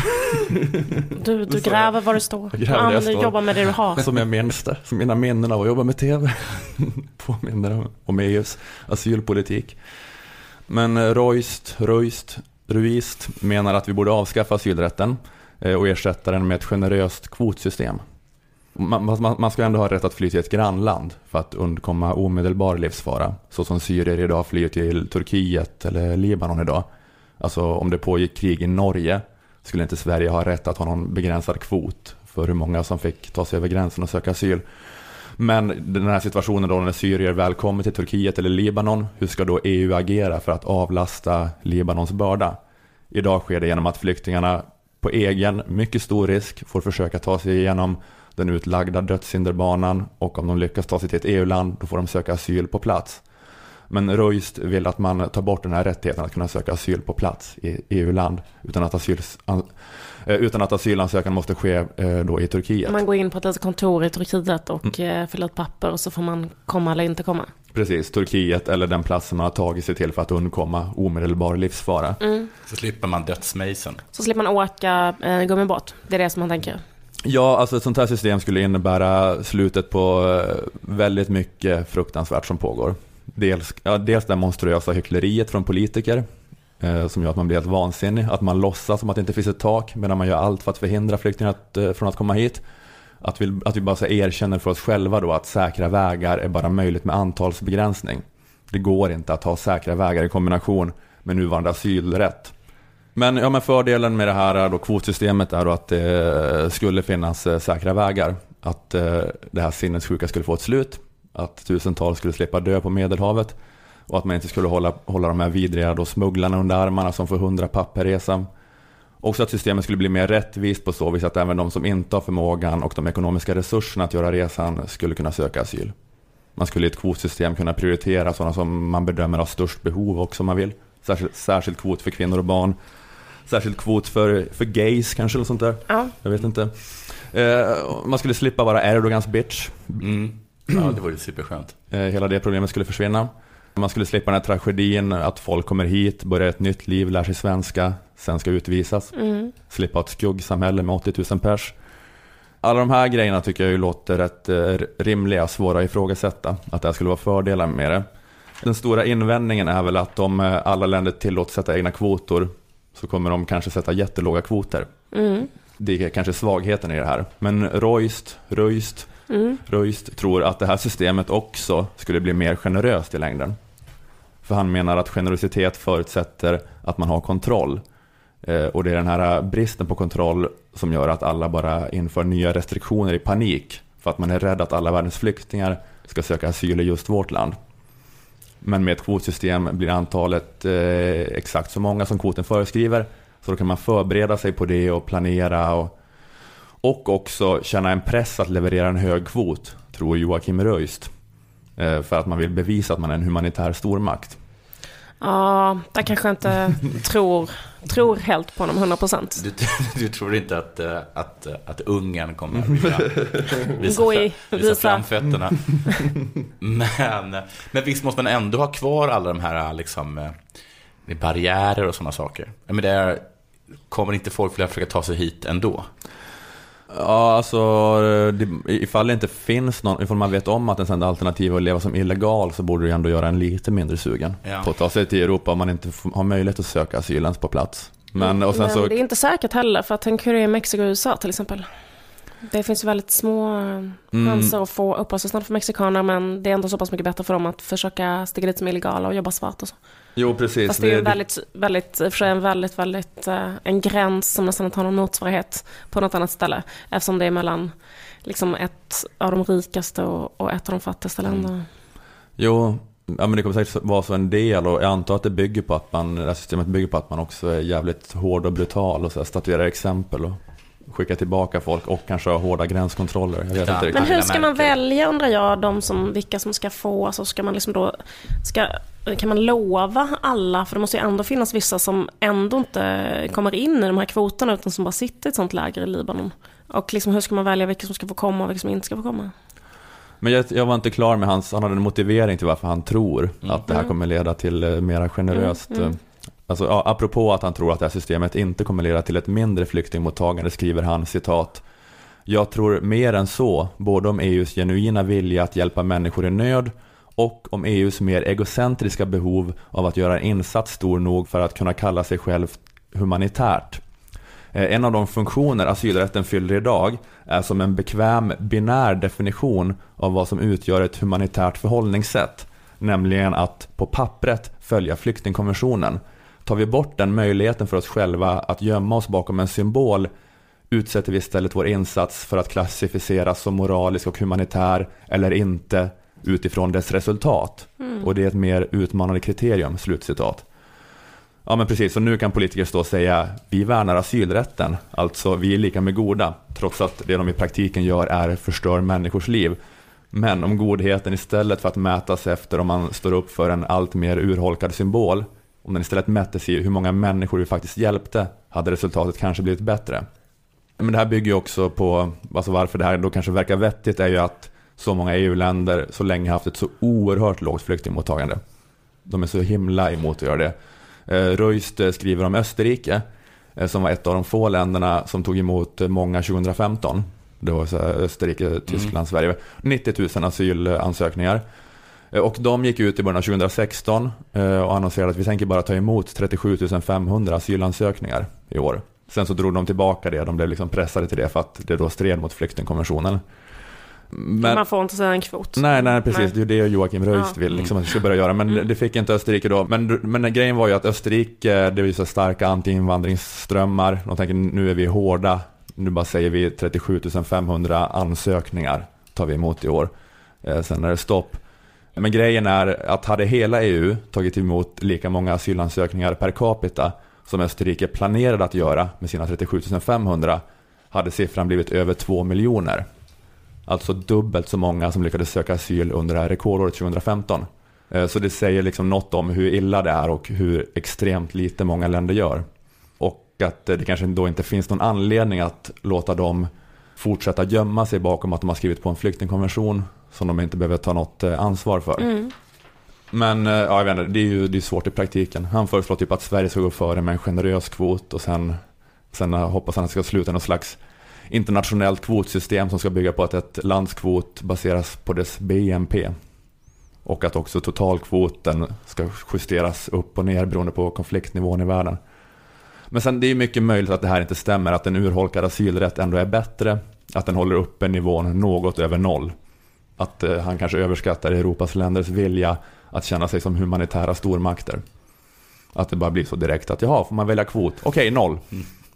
Du, du gräver var du står. Jag gräver jag Använder- står. jobbar med det du har. Som jag minns det. Som mina minnen av att jobba med tv. <laughs> Påminner om- EUs asylpolitik. Men eh, Royst, Royst, Ruist menar att vi borde avskaffa asylrätten eh, och ersätta den med ett generöst kvotsystem. Man, man, man ska ändå ha rätt att fly till ett grannland för att undkomma omedelbar livsfara. Så som syrier idag flyr till Turkiet eller Libanon idag. Alltså om det pågick krig i Norge skulle inte Sverige ha rätt att ha någon begränsad kvot för hur många som fick ta sig över gränsen och söka asyl. Men den här situationen då när syrier väl kommer till Turkiet eller Libanon, hur ska då EU agera för att avlasta Libanons börda? Idag sker det genom att flyktingarna på egen, mycket stor risk, får försöka ta sig igenom den utlagda dödshinderbanan och om de lyckas ta sig till ett EU-land, då får de söka asyl på plats. Men Röist vill att man tar bort den här rättigheten att kunna söka asyl på plats i EU-land utan att, asyl, eh, utan att asylansökan måste ske eh, då i Turkiet. Man går in på ett litet kontor i Turkiet och mm. fyller ut papper och så får man komma eller inte komma. Precis, Turkiet eller den platsen man har tagit sig till för att undkomma omedelbar livsfara. Mm. Så slipper man dödsmejseln. Så slipper man åka eh, gummibåt. Det är det som man tänker. Ja, alltså ett sånt här system skulle innebära slutet på eh, väldigt mycket fruktansvärt som pågår. Dels, ja, dels det monstruösa hyckleriet från politiker eh, som gör att man blir helt vansinnig. Att man låtsas som att det inte finns ett tak medan man gör allt för att förhindra flyktingar att, eh, från att komma hit. Att vi, att vi bara så erkänner för oss själva då att säkra vägar är bara möjligt med antalsbegränsning. Det går inte att ha säkra vägar i kombination med nuvarande asylrätt. Men, ja, men fördelen med det här då, kvotsystemet är då att det eh, skulle finnas eh, säkra vägar. Att eh, det här sinnessjuka skulle få ett slut. Att tusentals skulle slippa dö på Medelhavet. Och att man inte skulle hålla, hålla de här vidriga då, smugglarna under armarna som får hundra papp per resa. Också att systemet skulle bli mer rättvist på så vis att även de som inte har förmågan och de ekonomiska resurserna att göra resan skulle kunna söka asyl. Man skulle i ett kvotsystem kunna prioritera sådana som man bedömer har störst behov också om man vill. Särskilt, särskilt kvot för kvinnor och barn. Särskilt kvot för, för gays kanske eller sånt där. Ja. Jag vet inte. Eh, man skulle slippa vara Erdogans bitch. Mm. Ja, det vore superskönt. Eh, hela det problemet skulle försvinna. Man skulle slippa den här tragedin att folk kommer hit, börjar ett nytt liv, lär sig svenska, sen ska utvisas. Mm. Slippa ett skuggsamhälle med 80 000 pers. Alla de här grejerna tycker jag ju låter rätt eh, rimliga, svåra att ifrågasätta. Att det här skulle vara fördelar med det. Den stora invändningen är väl att om eh, alla länder tillåts sätta egna kvotor så kommer de kanske sätta jättelåga kvoter. Mm. Det är kanske svagheten i det här. Men Royst, Röist, Mm. Röist tror att det här systemet också skulle bli mer generöst i längden. För han menar att generositet förutsätter att man har kontroll. Eh, och det är den här bristen på kontroll som gör att alla bara inför nya restriktioner i panik. För att man är rädd att alla världens flyktingar ska söka asyl i just vårt land. Men med ett kvotsystem blir antalet eh, exakt så många som kvoten föreskriver. Så då kan man förbereda sig på det och planera och, och också känna en press att leverera en hög kvot, tror Joakim Röist. Eh, för att man vill bevisa att man är en humanitär stormakt. Ja, där kanske jag inte <laughs> tror, tror helt på honom 100%. Du, <laughs> du tror inte att, eh, att, att Ungern kommer att vilja <laughs> visa, Gå i, visa visa. framfötterna? <laughs> Men, men visst måste man ändå ha kvar alla de här liksom, eh, barriärer och sådana saker. Men det är, kommer inte folk vilja försöka ta sig hit ändå? Ja, alltså det, ifall det inte finns någon, ifall man vet om att en sån alternativ är att leva som illegal så borde det ju ändå göra en lite mindre sugen Ja. på att ta sig till Europa om man inte har möjlighet att söka asyl ens på plats. Men, och sen Men så, det är inte säkert heller, för tänk hur det är i Mexiko och USA till exempel. Det finns väldigt små eh, chanser att få uppehållstillstånd för mexikaner, men det är ändå så pass mycket bättre för dem att försöka stiga dit som illegala och jobba svart och så. Jo precis. Fast det är ju väldigt, väldigt, och för en väldigt, väldigt, eh, en gräns som nästan inte har någon motsvarighet på något annat ställe. Eftersom det är mellan liksom ett av de rikaste och, och ett av de fattigaste länderna. Jo, ja, men det kommer säkert vara så en del och jag antar att det bygger på att man, det här systemet bygger på att man också är jävligt hård och brutal och så här, statuerar exempel och skickar tillbaka folk och kanske har hårda gränskontroller. Jag vet Ja. inte Men hur ska man välja undrar jag, de som, vilka som ska få, alltså ska man liksom då, ska, kan man lova alla, för det måste ju ändå finnas vissa som ändå inte kommer in i de här kvoterna utan som bara sitter i ett sånt läger i Libanon. Och liksom hur ska man välja vilka som ska få komma och vilka som inte ska få komma? Men jag, jag var inte klar med hans, han hade en motivering till varför han tror att det här kommer leda till eh, mera generöst. Mm, mm. Alltså, ja, apropå att han tror att det här systemet inte kommer leda till ett mindre flyktingmottagande skriver han citat Jag tror mer än så, både om EUs genuina vilja att hjälpa människor i nöd och om EUs mer egocentriska behov av att göra en insats stor nog för att kunna kalla sig själv humanitärt. Eh, en av de funktioner asylrätten fyller idag är som en bekväm binär definition av vad som utgör ett humanitärt förhållningssätt. Nämligen att på pappret följa flyktingkonventionen. Tar vi bort den möjligheten för oss själva att gömma oss bakom en symbol utsätter vi istället vår insats för att klassificeras som moralisk och humanitär eller inte utifrån dess resultat. Och det är ett mer utmanande kriterium, slutcitat. Ja men precis, så nu kan politiker stå och säga vi värnar asylrätten, alltså vi är lika med goda, trots att det de i praktiken gör är förstör människors liv. Men om godheten istället för att mätas efter om man står upp för en allt mer urholkad symbol, om den istället mättes i hur många människor vi faktiskt hjälpte, hade resultatet kanske blivit bättre. Men det här bygger ju också på, alltså varför det här då kanske verkar vettigt är ju att så många EU-länder så länge haft ett så oerhört lågt flyktingmottagande. De är så himla emot att göra det. Eh, Röist eh, skriver om Österrike, eh, som var ett av de få länderna som tog emot många 2015. Det var Österrike, Tyskland, Sverige. 90 000 asylansökningar. Eh, Och de gick ut i början av 2016 eh, och annonserade att vi tänker bara ta emot 37 500 asylansökningar i år. Sen så drog de tillbaka det, de blev liksom pressade till det för att det då stred mot flyktingkonventionen. Men, Man får inte säga en kvot. nej, nej precis, Nej. det är ju det Joakim Röist Ja. vill liksom att vi ska börja göra. Men det fick inte Österrike då. Men, men grejen var ju att Österrike, det visar starka anti-invandringsströmmar. De tänker nu är vi hårda, nu bara säger vi 37 500 ansökningar tar vi emot i år. Eh, sen är det stopp. Men grejen är att hade hela EU tagit emot lika många asylansökningar per capita som Österrike planerade att göra med sina 37 500 hade siffran blivit över 2 miljoner. Alltså dubbelt så många som lyckades söka asyl under det här rekordåret 2015. Eh, så det säger liksom något om hur illa det är och hur extremt lite många länder gör. Och att eh, det kanske då inte finns någon anledning att låta dem fortsätta gömma sig bakom att de har skrivit på en flyktingkonvention som de inte behöver ta något eh, ansvar för. Mm. Men eh, ja, jag vet inte, det är ju det är svårt i praktiken. Han föreslår typ att Sverige ska gå före med en generös kvot och sen, sen hoppas han att det ska sluta någon slags internationellt kvotsystem som ska bygga på att ett lands kvot baseras på dess BNP. Och att också totalkvoten ska justeras upp och ner beroende på konfliktnivån i världen. Men sen det är mycket möjligt att det här inte stämmer, att en urholkad asylrätt ändå är bättre, att den håller uppe nivån något över noll. Att eh, han kanske överskattar Europas länders vilja att känna sig som humanitära stormakter. Att det bara blir så direkt att jaha, får man välja kvot? Okej, noll.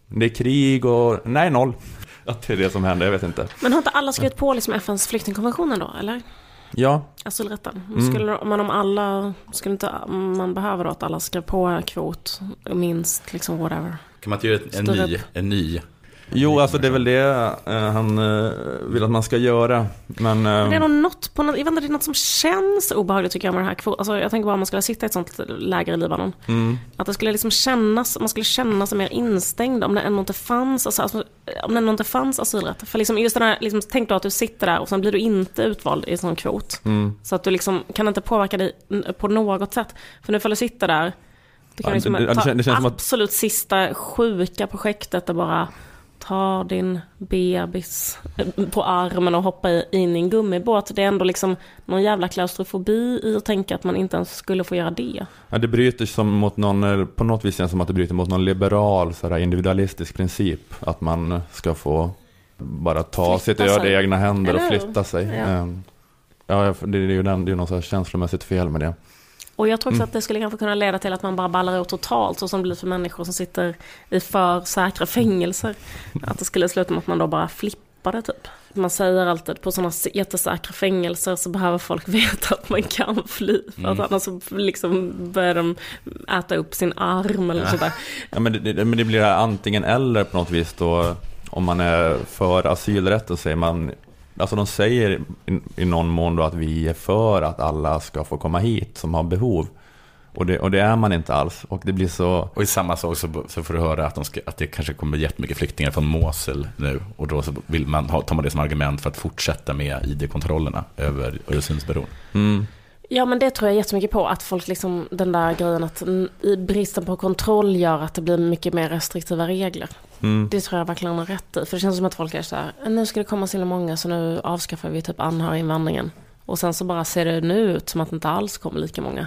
Det är krig och nej, noll. <laughs> Att det är det som händer, jag vet inte. Men har inte alla skrivit på liksom FNs flyktingkonvention då, eller? Ja, Asylrätten. Mm. Skulle, men om alla, skulle inte man behöva då att alla skrev på kvot, minst liksom whatever. Kan man inte göra en, en, ny, en ny? Jo alltså det är väl det eh, han eh, vill att man ska göra. Men, Men det är eh, nog något, på jag vet inte, det är något som känns obehagligt tycker jag med den här kvoten. Alltså, jag tänker bara om man skulle sitta i ett sånt läger i Libanon. mm, Att det skulle liksom kännas, man skulle känna sig mer instängd om det ändå inte fanns, alltså, om det ändå inte fanns asylrätt. För liksom just den här, liksom, tänk då att du sitter där och sen blir du inte utvald i en sån kvot. mm. Så att du liksom kan inte påverka dig på något sätt. För nu får du sitta där, du kan Ja, liksom det- det ta kän- det känns som att- absolut sista sjuka projektet och bara ta din bebis eh, på armen och hoppa i- in i en gummibåt. Det är ändå liksom någon jävla klaustrofobi i att tänka att man inte ens skulle få göra det. Ja, det bryter som mot någon, eller på något vis känns som att det bryter mot någon liberal så här, individualistisk princip. Att man ska få bara ta Flytta sitt öde i egna händer och Eller flytta sig. Ja. Ehm, Ja, det är ju den, det är något så känslomässigt fel med det. Och jag tror Mm. också att det skulle kanske kunna leda till att man bara ballar ut totalt, så som det blir för människor som sitter i för säkra fängelser. Att det skulle sluta med att man då bara flippade typ. Man säger alltid på sådana jättesäkra fängelser så behöver folk <laughs> veta att man kan fly. För att Mm. annars så liksom börjar de äta upp sin arm eller sådär. Ja, men, det, det, men det blir antingen eller på något vis då. Om man är för asylrätt och säger man Alltså de säger i, i någon mån då att vi är för att alla ska få komma hit som har behov. Och det, och det är man inte alls. Och det blir så... Och i samma sak så, så får du höra att, de ska, att det kanske kommer jättemycket flyktingar från Mosul nu. Och då så vill man ha, tar man det som argument för att fortsätta med ID-kontrollerna över Öresundsbron. Mm. Ja men det tror jag jättemycket på, att folk liksom, den där grejen att bristen på kontroll gör att det blir mycket mer restriktiva regler. Mm. Det tror jag verkligen har rätt i. För det känns som att folk är så här, nu ska det komma så många så nu avskaffar vi typ anhöriginvandringen. Och sen så bara ser det nu ut som att det inte alls kommer lika många.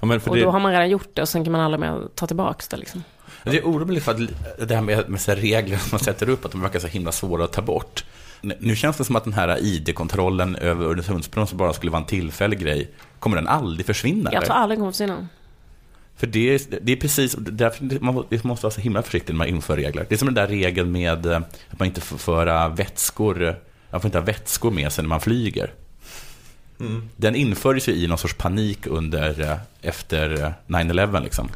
Ja, och det, då har man redan gjort det och sen kan man aldrig mer ta tillbaka det liksom. Det är oroligt för att det här med, med regler som man sätter upp, att de verkar så himla svåra att ta bort. Nu känns det som att den här ID-kontrollen över Öresundsbron som bara skulle vara en tillfällig grej, kommer den aldrig försvinna? Jag tror aldrig den kommer försvinna. För det är, det är precis, därför man måste vara så himla försiktig när man inför regler. Det är som den där regeln med eh, att man inte får föra vätskor, man får inte ha vätskor med sig när man flyger. Mm. Den infördes ju i någon sorts panik under, eh, efter eh, 9-11 liksom.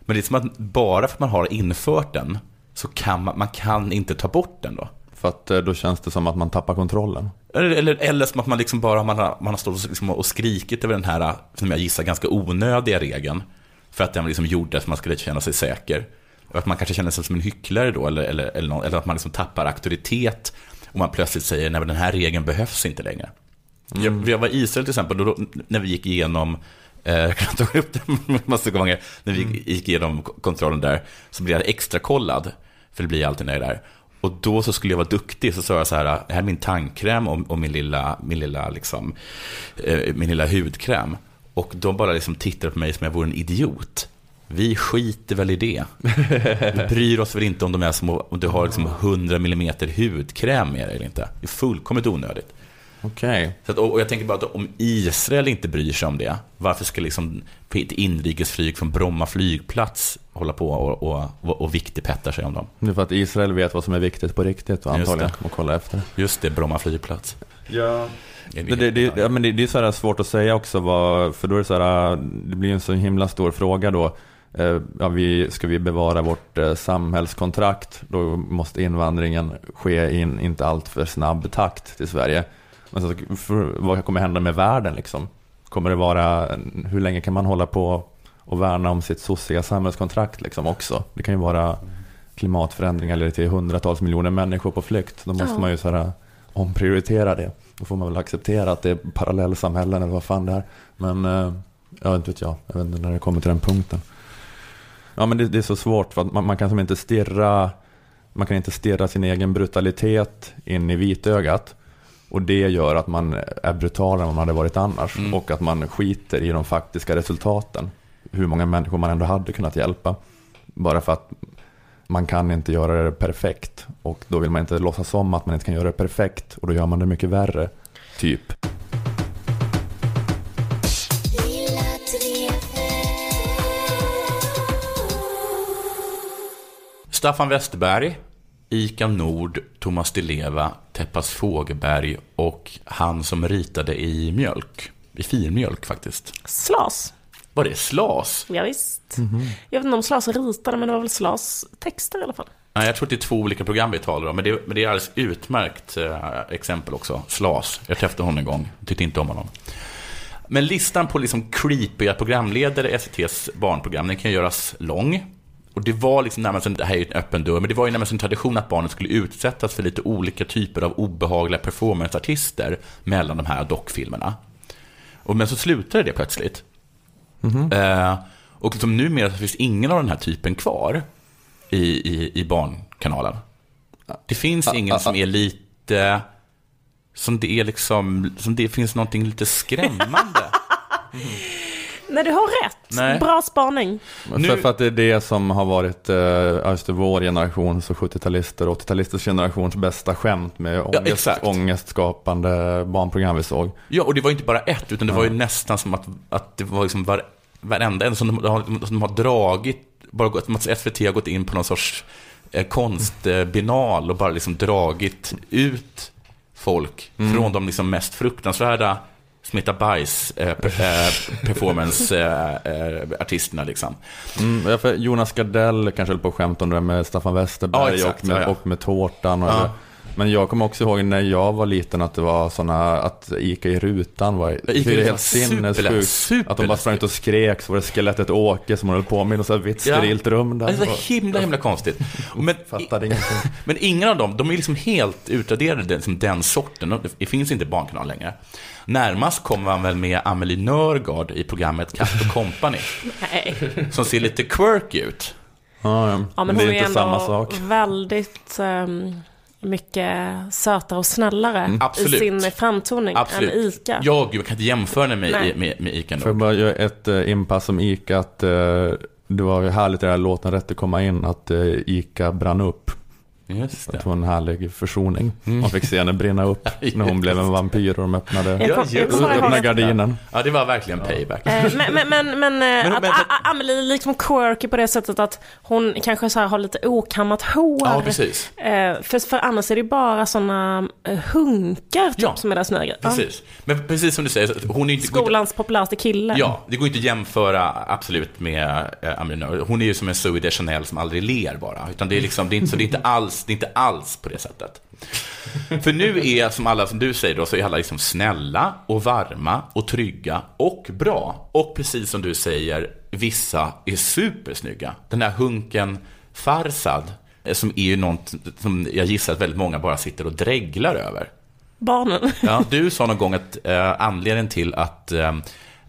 Men det är som att bara för att man har infört den så kan man, man kan inte ta bort den då. För att eh, då känns det som att man tappar kontrollen. Eller, eller, eller som att man liksom bara man har, man har stått och, liksom och skrikit över den här, som jag gissar, ganska onödiga regeln. För att den liksom gjorde att man skulle känna sig säker. Och att man kanske känner sig som en hycklare då, eller, eller, eller, någon, eller att man liksom tappar auktoritet. Och man plötsligt säger, nej men den här regeln behövs inte längre. Jag, jag var i Israel till exempel, då, när vi gick igenom eh, <laughs> jag kan ta upp det massa gånger. När vi gick igenom kontrollen där så blev jag extra kollad. För det blir jag alltid när jag är där. Och då så skulle jag vara duktig, så sa jag så här, det här är min tandkräm och, och min lilla, min lilla, liksom, eh, min lilla hudkräm. Och de bara liksom tittade på mig som jag vore en idiot. Vi skiter väl i det. Vi bryr oss väl inte om de är små, om du har liksom 100 mm hudkräm med dig eller inte. Det är fullkomligt onödigt. Okej. Så att, och jag tänker bara att om Israel inte bryr sig om det, varför ska liksom ett inrikesflyg från Bromma flygplats hålla på och, och, och, och viktigpettar sig om dem? Det är för att Israel vet vad som är viktigt på riktigt och antagligen och kolla efter. Just det, Bromma flygplats. Ja. Det, det, det, ja, men det, det är så här svårt att säga också, vad, för då är det så här, det blir en så himla stor fråga då. Eh, Ja, vi, ska vi bevara vårt eh, samhällskontrakt, då måste invandringen ske i en inte alltför snabb takt till Sverige. Men så, för, vad kommer hända med världen liksom? Kommer det vara, hur länge kan man hålla på och värna om sitt sossiga samhällskontrakt liksom också? Det kan ju vara klimatförändringar eller till hundratals miljoner människor på flykt. Då måste Ja. man ju så här, omprioritera det. Då får man väl acceptera att det är parallellsamhällen eller vad fan det är. Men eh, ja, inte vet jag. Jag vet inte när det kommer till den punkten. Ja, men det, det är så svårt för att man, man kan som inte stirra man kan inte stirra sin egen brutalitet in i vitögat. Och det gör att man är brutalare än vad man hade varit annars. Mm. Och att man skiter i de faktiska resultaten. Hur många människor man ändå hade kunnat hjälpa. Bara för att man kan inte göra det perfekt. Och då vill man inte låtsas om att man inte kan göra det perfekt. Och då gör man det mycket värre. Typ. Staffan Westerberg, Ica Nord, Thomas Di Leva, Teppas Fågelberg och han som ritade i mjölk. I filmjölk faktiskt. Slas. Var det Slas? Ja, visst. Jag vet inte om Slas ritade, men det var väl Slas texter i alla fall. Nej, jag tror att det är två olika program vi talar om, men det, men det är alldeles utmärkt eh, exempel också. Slas. Jag träffade honom en gång, tyckte inte om honom. Men listan på liksom creepiga programledare i SVTs barnprogram, den kan göras lång. Och det var liksom närmast en, det här är ju en öppen dörr, men det var ju närmast en tradition att barnen skulle utsättas för lite olika typer av obehagliga performanceartister mellan de här dockfilmerna. Och, men så slutade det plötsligt. Eh, och liksom numera finns ingen av den här typen kvar i, i, i barnkanalen. Det finns ingen som är lite, som det är liksom, som det finns någonting lite skrämmande. <laughs> Nej, du har rätt. Nej. Bra spaning. För, för att det är det som har varit eh, vår generations och 70-talister och 80-talisters generations bästa skämt med ångest, exakt. ångestskapande barnprogram vi såg. Ja, och det var inte bara ett, utan det var ju nästan som att, att det var liksom var, varenda en som de, har- som de har dragit, bara gått, som att SVT har gått in på någon sorts eh, konstbinal och bara liksom dragit ut folk Mm. från de liksom mest fruktansvärda smitta bajs eh, per, eh, eh, eh, liksom. Mm, ja, för Jonas Gardell kanske höll på att skämta om det med Staffan Ja, Westerberg exakt, och, med, ja, ja. och med tårtan. Och Ja. Men jag kommer också ihåg när jag var liten att det var sådana, att Ica i rutan var, Ica det i är rutan, helt sinnessjukt. Att de bara sprang ut och skrek, så var det skelettet Åke som höll på med något så här vitt Ja. sterilt rum där. Det var himla, himla konstigt. Men, Fattade ingenting. <laughs> men ingen av dem, de är liksom helt utraderade, den- liksom den sorten. Det finns inte barnkanal längre. Närmast kommer man väl med Amelie Nörgard i programmet Katt och Company. Nej. Som ser lite quirky ut. Ja, ja. Ja, men det är hon är inte ändå samma sak. väldigt ehm, mycket sötare och snällare Mm, i absolut. sin framtoning Absolut. än Ica. Ja, gud, jag kan inte jämföra henne med, med, med Ica Får jag bara göra ett eh, inpass om Ica, att eh, det var ju härligt i den här låten Rätt att komma in, att eh, Ica brann upp. Just Att det. det var en härlig försoning. Mm. Man fick se henne brinna upp <laughs> när hon blev en vampyr och de öppnade, öppnade gardinen. Ja, det var verkligen payback. Eh, Men, men, men, men, eh, att Amelie är liksom quirky på det sättet att hon kanske så här har lite okammat hår. Ja, precis. Eh, för, för annars är det bara sådana hunkar typ, Ja, som är deras nya. Precis. Men precis som du säger, hon är inte... Skolans populäraste kille. Ja, det går inte att jämföra absolut med äh, Amelie. Hon är ju som en Zoe Deschanel som aldrig ler bara. Utan det är liksom, det är inte, så det är inte alls alls, det är inte alls på det sättet. För nu är, som alla som du säger då, så är alla liksom snälla och varma och trygga och bra. Och precis som du säger, vissa är supersnygga. Den här hunken Farsad, eh, som är ju något som jag gissar att väldigt många bara sitter och dreglar över. Barnen. Ja, du sa någon gång att eh, anledningen till att eh,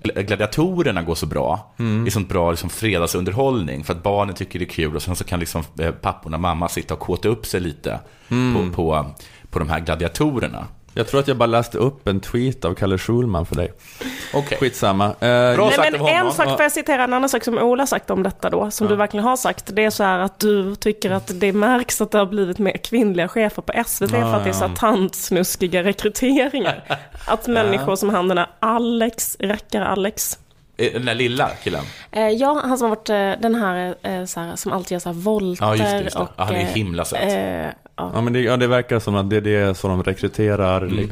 gladiatorerna går så bra, Mm. är sånt bra liksom, fredagsunderhållning, för att barnen tycker det är kul och sen så kan liksom, eh, papporna och mamma sitta och kåta upp sig lite Mm. på, på, på de här gladiatorerna. Jag tror att jag bara läste upp en tweet av Kalle Schulman för dig. Okej. Skitsamma. Eh, Nej, men en sak, får jag citera en annan sak som Ola sagt om detta då, som du verkligen har sagt. Det är så här att du tycker att det märks att det har blivit mer kvinnliga chefer på SVT för att det är så här tantsnuskiga rekryteringar. <laughs> Att människor som han den där Alex, rackare Alex. Eh, Den där lilla killen. Eh, ja, han som har varit eh, den här, eh, så här som alltid gör så här volter Ja, just det, just det. och... Ja, han är himla söt. eh, ja. Ja, men det, ja, det verkar som att det är det som de rekryterar Mm.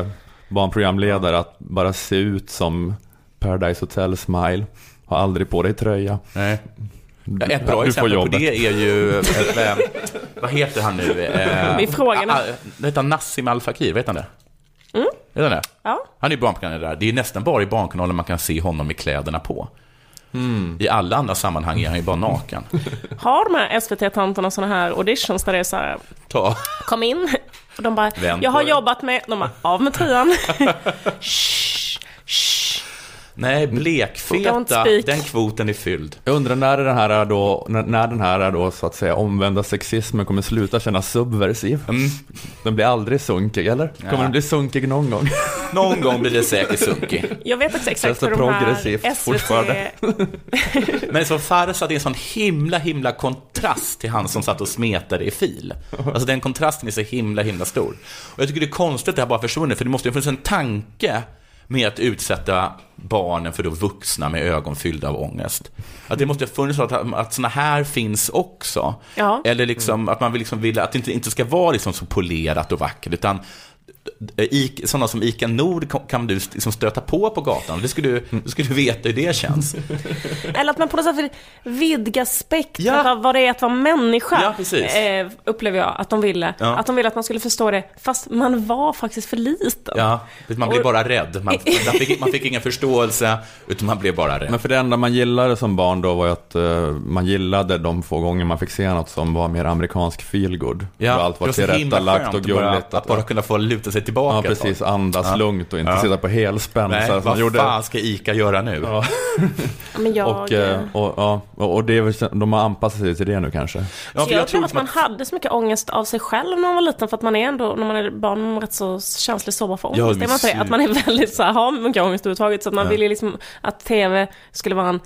eh, barnprogramledare, att bara se ut som Paradise Hotel Smile. Har aldrig på dig tröja. Nej. Ett bra exempel på det är ju, eh, vad heter han nu? Eh, Vi frågar ah, ah, heter Nassim Al Fakir, vet han det? Mm. Vet han det? Ja. Han är ju barnkanalen där. Det är nästan bara i Barnkanalen man kan se honom med kläderna på. Mm. I alla andra sammanhang är han ju bara naken. <laughs> Har de här SVT-tanterna sådana här auditions där det är så här, Ta. kom in. Och de bara, Vänd jag har det." jobbat med, de bara, av med tröjan. <laughs> Nej, blekfeta, den kvoten är fylld. Jag undrar när den här är då, när, när den här är då så att säga omvända sexismen kommer sluta kännas subversiv. Den blir aldrig sunkig, eller? Kommer Ja. den bli sunkig någon gång? <laughs> Någon gång blir det säkert sunkig. Jag vet också exakt det hur de här SVT... <laughs> Men så Farsad är en sån himla, himla kontrast till han som satt och smetade i fil. Alltså den kontrasten är så himla, himla stor. Och jag tycker det är konstigt att det här bara försvunnit, för det måste ju funnits en tanke med att utsätta barnen för då vuxna med ögon fyllda av ångest. Att det måste ha funnits att, att såna här finns också. Ja. Eller liksom att man vill liksom vilja att det inte, inte ska vara liksom så polerat och vackert, utan I- sådana som Ica Nord kan- du liksom stöta på på gatan. Det skulle du, du skulle veta hur det känns. <laughs> Eller att man på något sätt vill vidga spektrat av vad det är att vara människa. Ja, precis. Eh, upplever jag att de ville. Ja. Att de ville att man skulle förstå det, fast man var faktiskt för liten. Ja, man blev Och- bara rädd. Man, <laughs> man, fick, man fick ingen förståelse, utan man blev bara rädd. Men för det enda man gillade som barn då var ju att eh, man gillade de få gånger man fick se något som var mer amerikansk feelgood. Ja, Då allt det var tillrättalagt och bara- gulligt. att bara kunna få luta sig tillbaka Ja, precis. Andas Ja. lugnt och inte Ja. sitta på helspänn. Nej, vad man gjorde. fan ska Ica göra nu? Ja. <laughs> Men jag... Och, eh, och, ja, och, och det är väl, de har anpassat sig till det nu kanske. Ja, Så jag, tror att man hade så mycket ångest av sig själv när man var liten för att man är ändå, när man är barn, man är rätt så känslig sårbar för Ja, ångest. man inte det? sy- Att man är väldigt så här, har mycket ångest överhuvudtaget. Så att man Ja. vill ju liksom att TV skulle vara en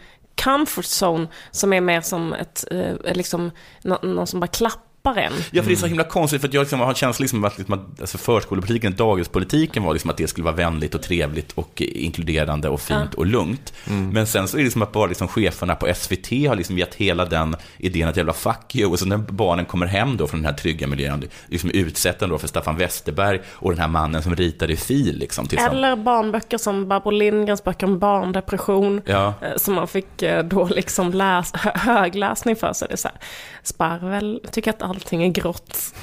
comfort zone som är mer som ett, eh, liksom, nå- någon som bara klappar en. Ja, för det är så himla konstigt, för att jag liksom har en känsla liksom att, liksom att alltså förskolepolitiken, dagispolitiken var liksom att det skulle vara vänligt och trevligt och inkluderande och fint Ja. och lugnt. Men sen så är det som att bara liksom cheferna på SVT har liksom gett hela den idén att jävla fuck you. Och så när barnen kommer hem då från den här trygga miljön, liksom utsätter då för Staffan Westerberg och den här mannen som ritade i fil. Liksom, Eller barnböcker som Barbro Lindgrens böcker om barndepression. Ja. eh, Som man fick eh, då liksom läs, hö- högläsning för sig. Det är så här, Sparvel tycker att allting är grått.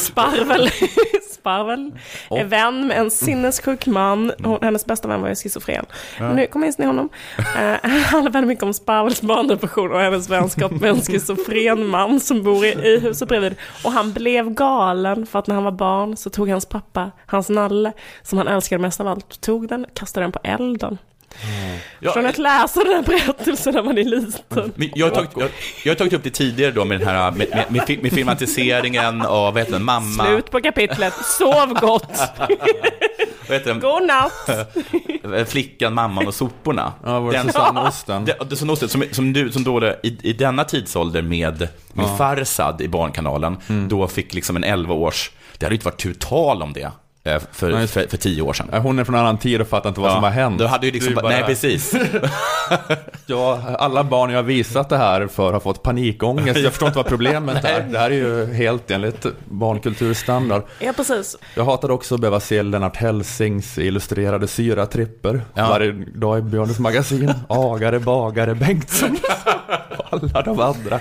Sparvel, <laughs> Sparvel är vän med en sinnessjuk man. Hon, hennes bästa vän var ju schizofren. Ja. Nu kommer jag in i honom. Uh, <laughs> han handlar väldigt mycket om Sparvels barndepression och hennes vänskap med en schizofren man som bor i, i huset bredvid. Och han blev galen för att när han var barn så tog hans pappa hans nalle, som han älskade mest av allt, tog den kastade den på elden. Ja, Från att läsa den här berättelsen när man är liten. Men jag, har tagit, jag, jag har tagit upp det tidigare då med den här med, med, med, med filmatiseringen av, vad heter den, mamma... Slut på kapitlet. Sov gott. <laughs> Vad heter den? God natt. <laughs> Flickan, mamman och soporna. Ja, var det Susanne Osten? Det, det, Susanne som, som, du, som då i, i denna tidsålder med, med Ja. Farsad i Barnkanalen, då fick liksom en 11 års, det hade inte varit tu tal om det. Eh, för, Nej, för, för tio år sedan. Ja, Hon är från en annan tid och fattar inte vad Ja, som har hänt. Du hade ju liksom, bara, nej precis. <laughs> Ja, alla barn jag har visat det här för har fått panikångest. Jag förstår inte vad problemet <laughs> är. Det här är ju helt enligt barnkulturstandard. Ja, precis. Jag hatade också att behöva se Lennart Hellsings illustrerade syratripper Ja. varje dag i Björnes magasin. <laughs> Agare, bagare, Bengtsson alla de andra.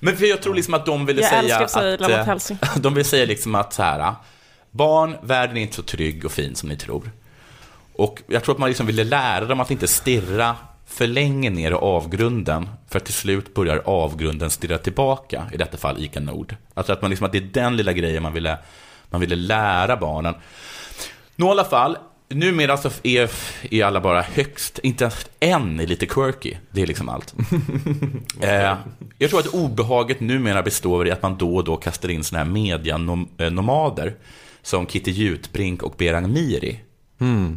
Men för jag tror liksom att de ville Jag säga älskar att säga att... Lennart eh, Hellsing. De vill säga liksom att så här, barn, världen är inte så trygg och fin som ni tror. Och jag tror att man liksom ville lära dem att inte stirra för länge ner i avgrunden, för att till slut börjar avgrunden stirra tillbaka, i detta fall ICA Nord. Alltså att, man liksom, att det är den lilla grejen man ville, man ville lära barnen. Nå, i alla fall, numera så är, är alla bara högst, inte ens en är lite quirky. Det är liksom allt. <laughs> eh, jag tror att obehaget numera består i att man då och då kastar in såna här medianomader som Kitty Jutbrink och Berang Miri.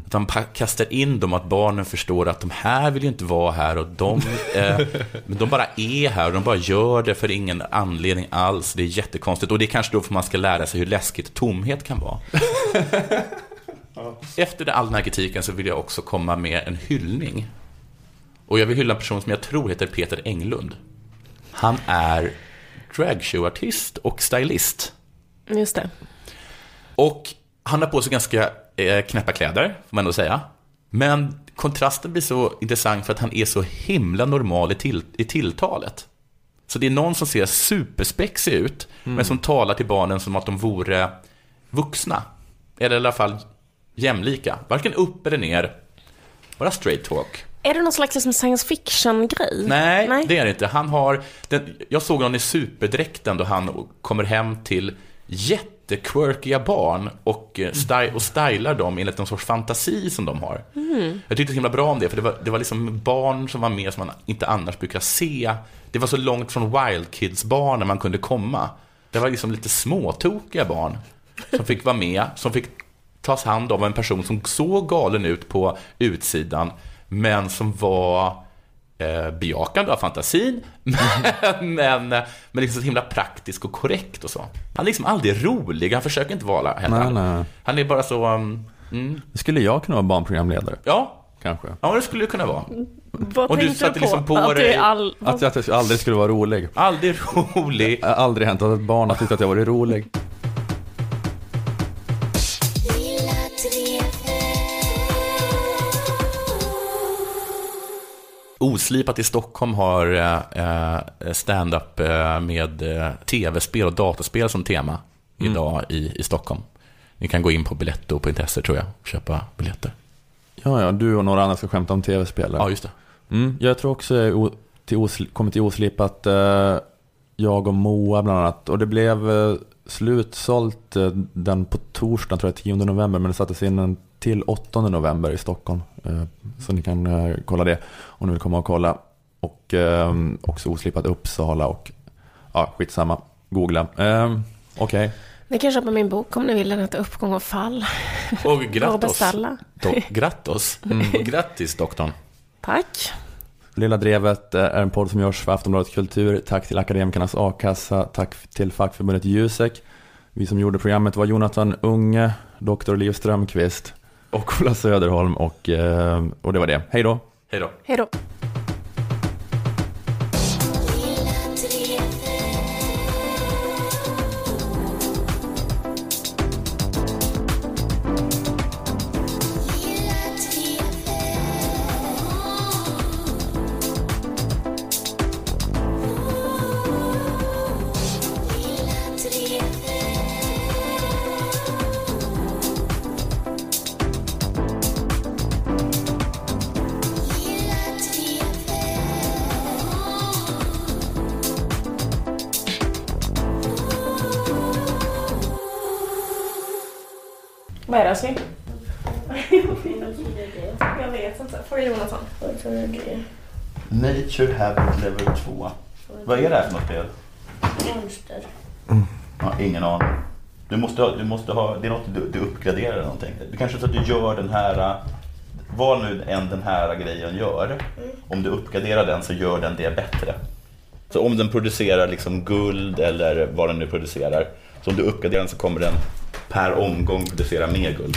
Att man pa- kastar in dem, att barnen förstår att de här vill ju inte vara här och de, eh, <laughs> de bara är här och de bara gör det för ingen anledning alls. Det är jättekonstigt och det är kanske då för man ska lära sig hur läskigt tomhet kan vara. <laughs> Efter all den här kritiken så vill jag också komma med en hyllning. Och jag vill hylla en person som jag tror heter Peter Englund. Han är dragshowartist och stylist. Just det. Och han har på sig ganska eh, knäppa kläder, får man ändå säga. Men kontrasten blir så intressant för att han är så himla normal i, till, i tilltalet. Så det är någon som ser superspexig ut, men som talar till barnen som att de vore vuxna. Eller i alla fall jämlika. Varken upp eller ner. Bara straight talk. Är det någon slags liksom science fiction-grej? Nej, det är det inte. Han har, den, jag såg honom i superdräkten då han kommer hem till jättequirkiga barn och, eh, sty, och stylar dem enligt någon sorts fantasi som de har. Mm. Jag tyckte så himla bra om det, för det var, det var liksom barn som var med som man inte annars brukar se. Det var så långt från Wild Kids-barnen man kunde komma. Det var liksom lite småtokiga barn som fick vara med, som fick tas hand om en person som såg galen ut på utsidan, men som var eh, bejakande av fantasin, <laughs> men, men, men liksom så himla praktisk och korrekt och så. Han är liksom aldrig rolig, han försöker inte vara heller. Nej, nej. Han är bara så... Um, mm, Skulle jag kunna vara barnprogramledare? ja, Kanske. ja, det skulle det kunna vara. Vad Och du satte du liksom på att det dig- all... Att jag, att jag aldrig skulle vara rolig. Aldrig rolig. Det har aldrig hänt att ett barn har tyckt att jag varit rolig. Oslipat i Stockholm har eh, eh, stand-up eh, med eh, tv-spel och dataspel som tema idag i, i Stockholm. Ni kan gå in på biletto.se tror jag och köpa biljetter. Ja, ja, du och några andra ska skämta om tv-spel. Ja, just det. Mm, jag tror också till osli- kommit till oslipat eh, jag och Moa bland annat. Och det blev eh, slutsålt eh, den på torsdagen, tror jag, 10 november. Men det sattes in en till 8 november i Stockholm. Eh, så ni kan eh, kolla det om ni vill komma och kolla. Och eh, också oslipat Uppsala och ja, skitsamma. Googla. Okej. Ni kan köpa min bok om ni vill, den heter Uppgång och fall. Och beställa. Do- grattos. Och grattis doktorn. Tack. Lilla Drevet är en podd som görs för Aftonbladet Kultur. Tack till Akademikernas A-kassa. Tack till fackförbundet Jusek. Vi som gjorde programmet var Jonathan Unge, Dr. Liv Strömqvist och Ola Söderholm och, eh, och det var det. Hej då! Hej då. Hej då. Det kanske är så att du gör den här, vad nu än den här grejen gör, om du uppgraderar den så gör den det bättre. Så om den producerar liksom guld eller vad den nu producerar, så om du uppgraderar den så kommer den per omgång producera mer guld.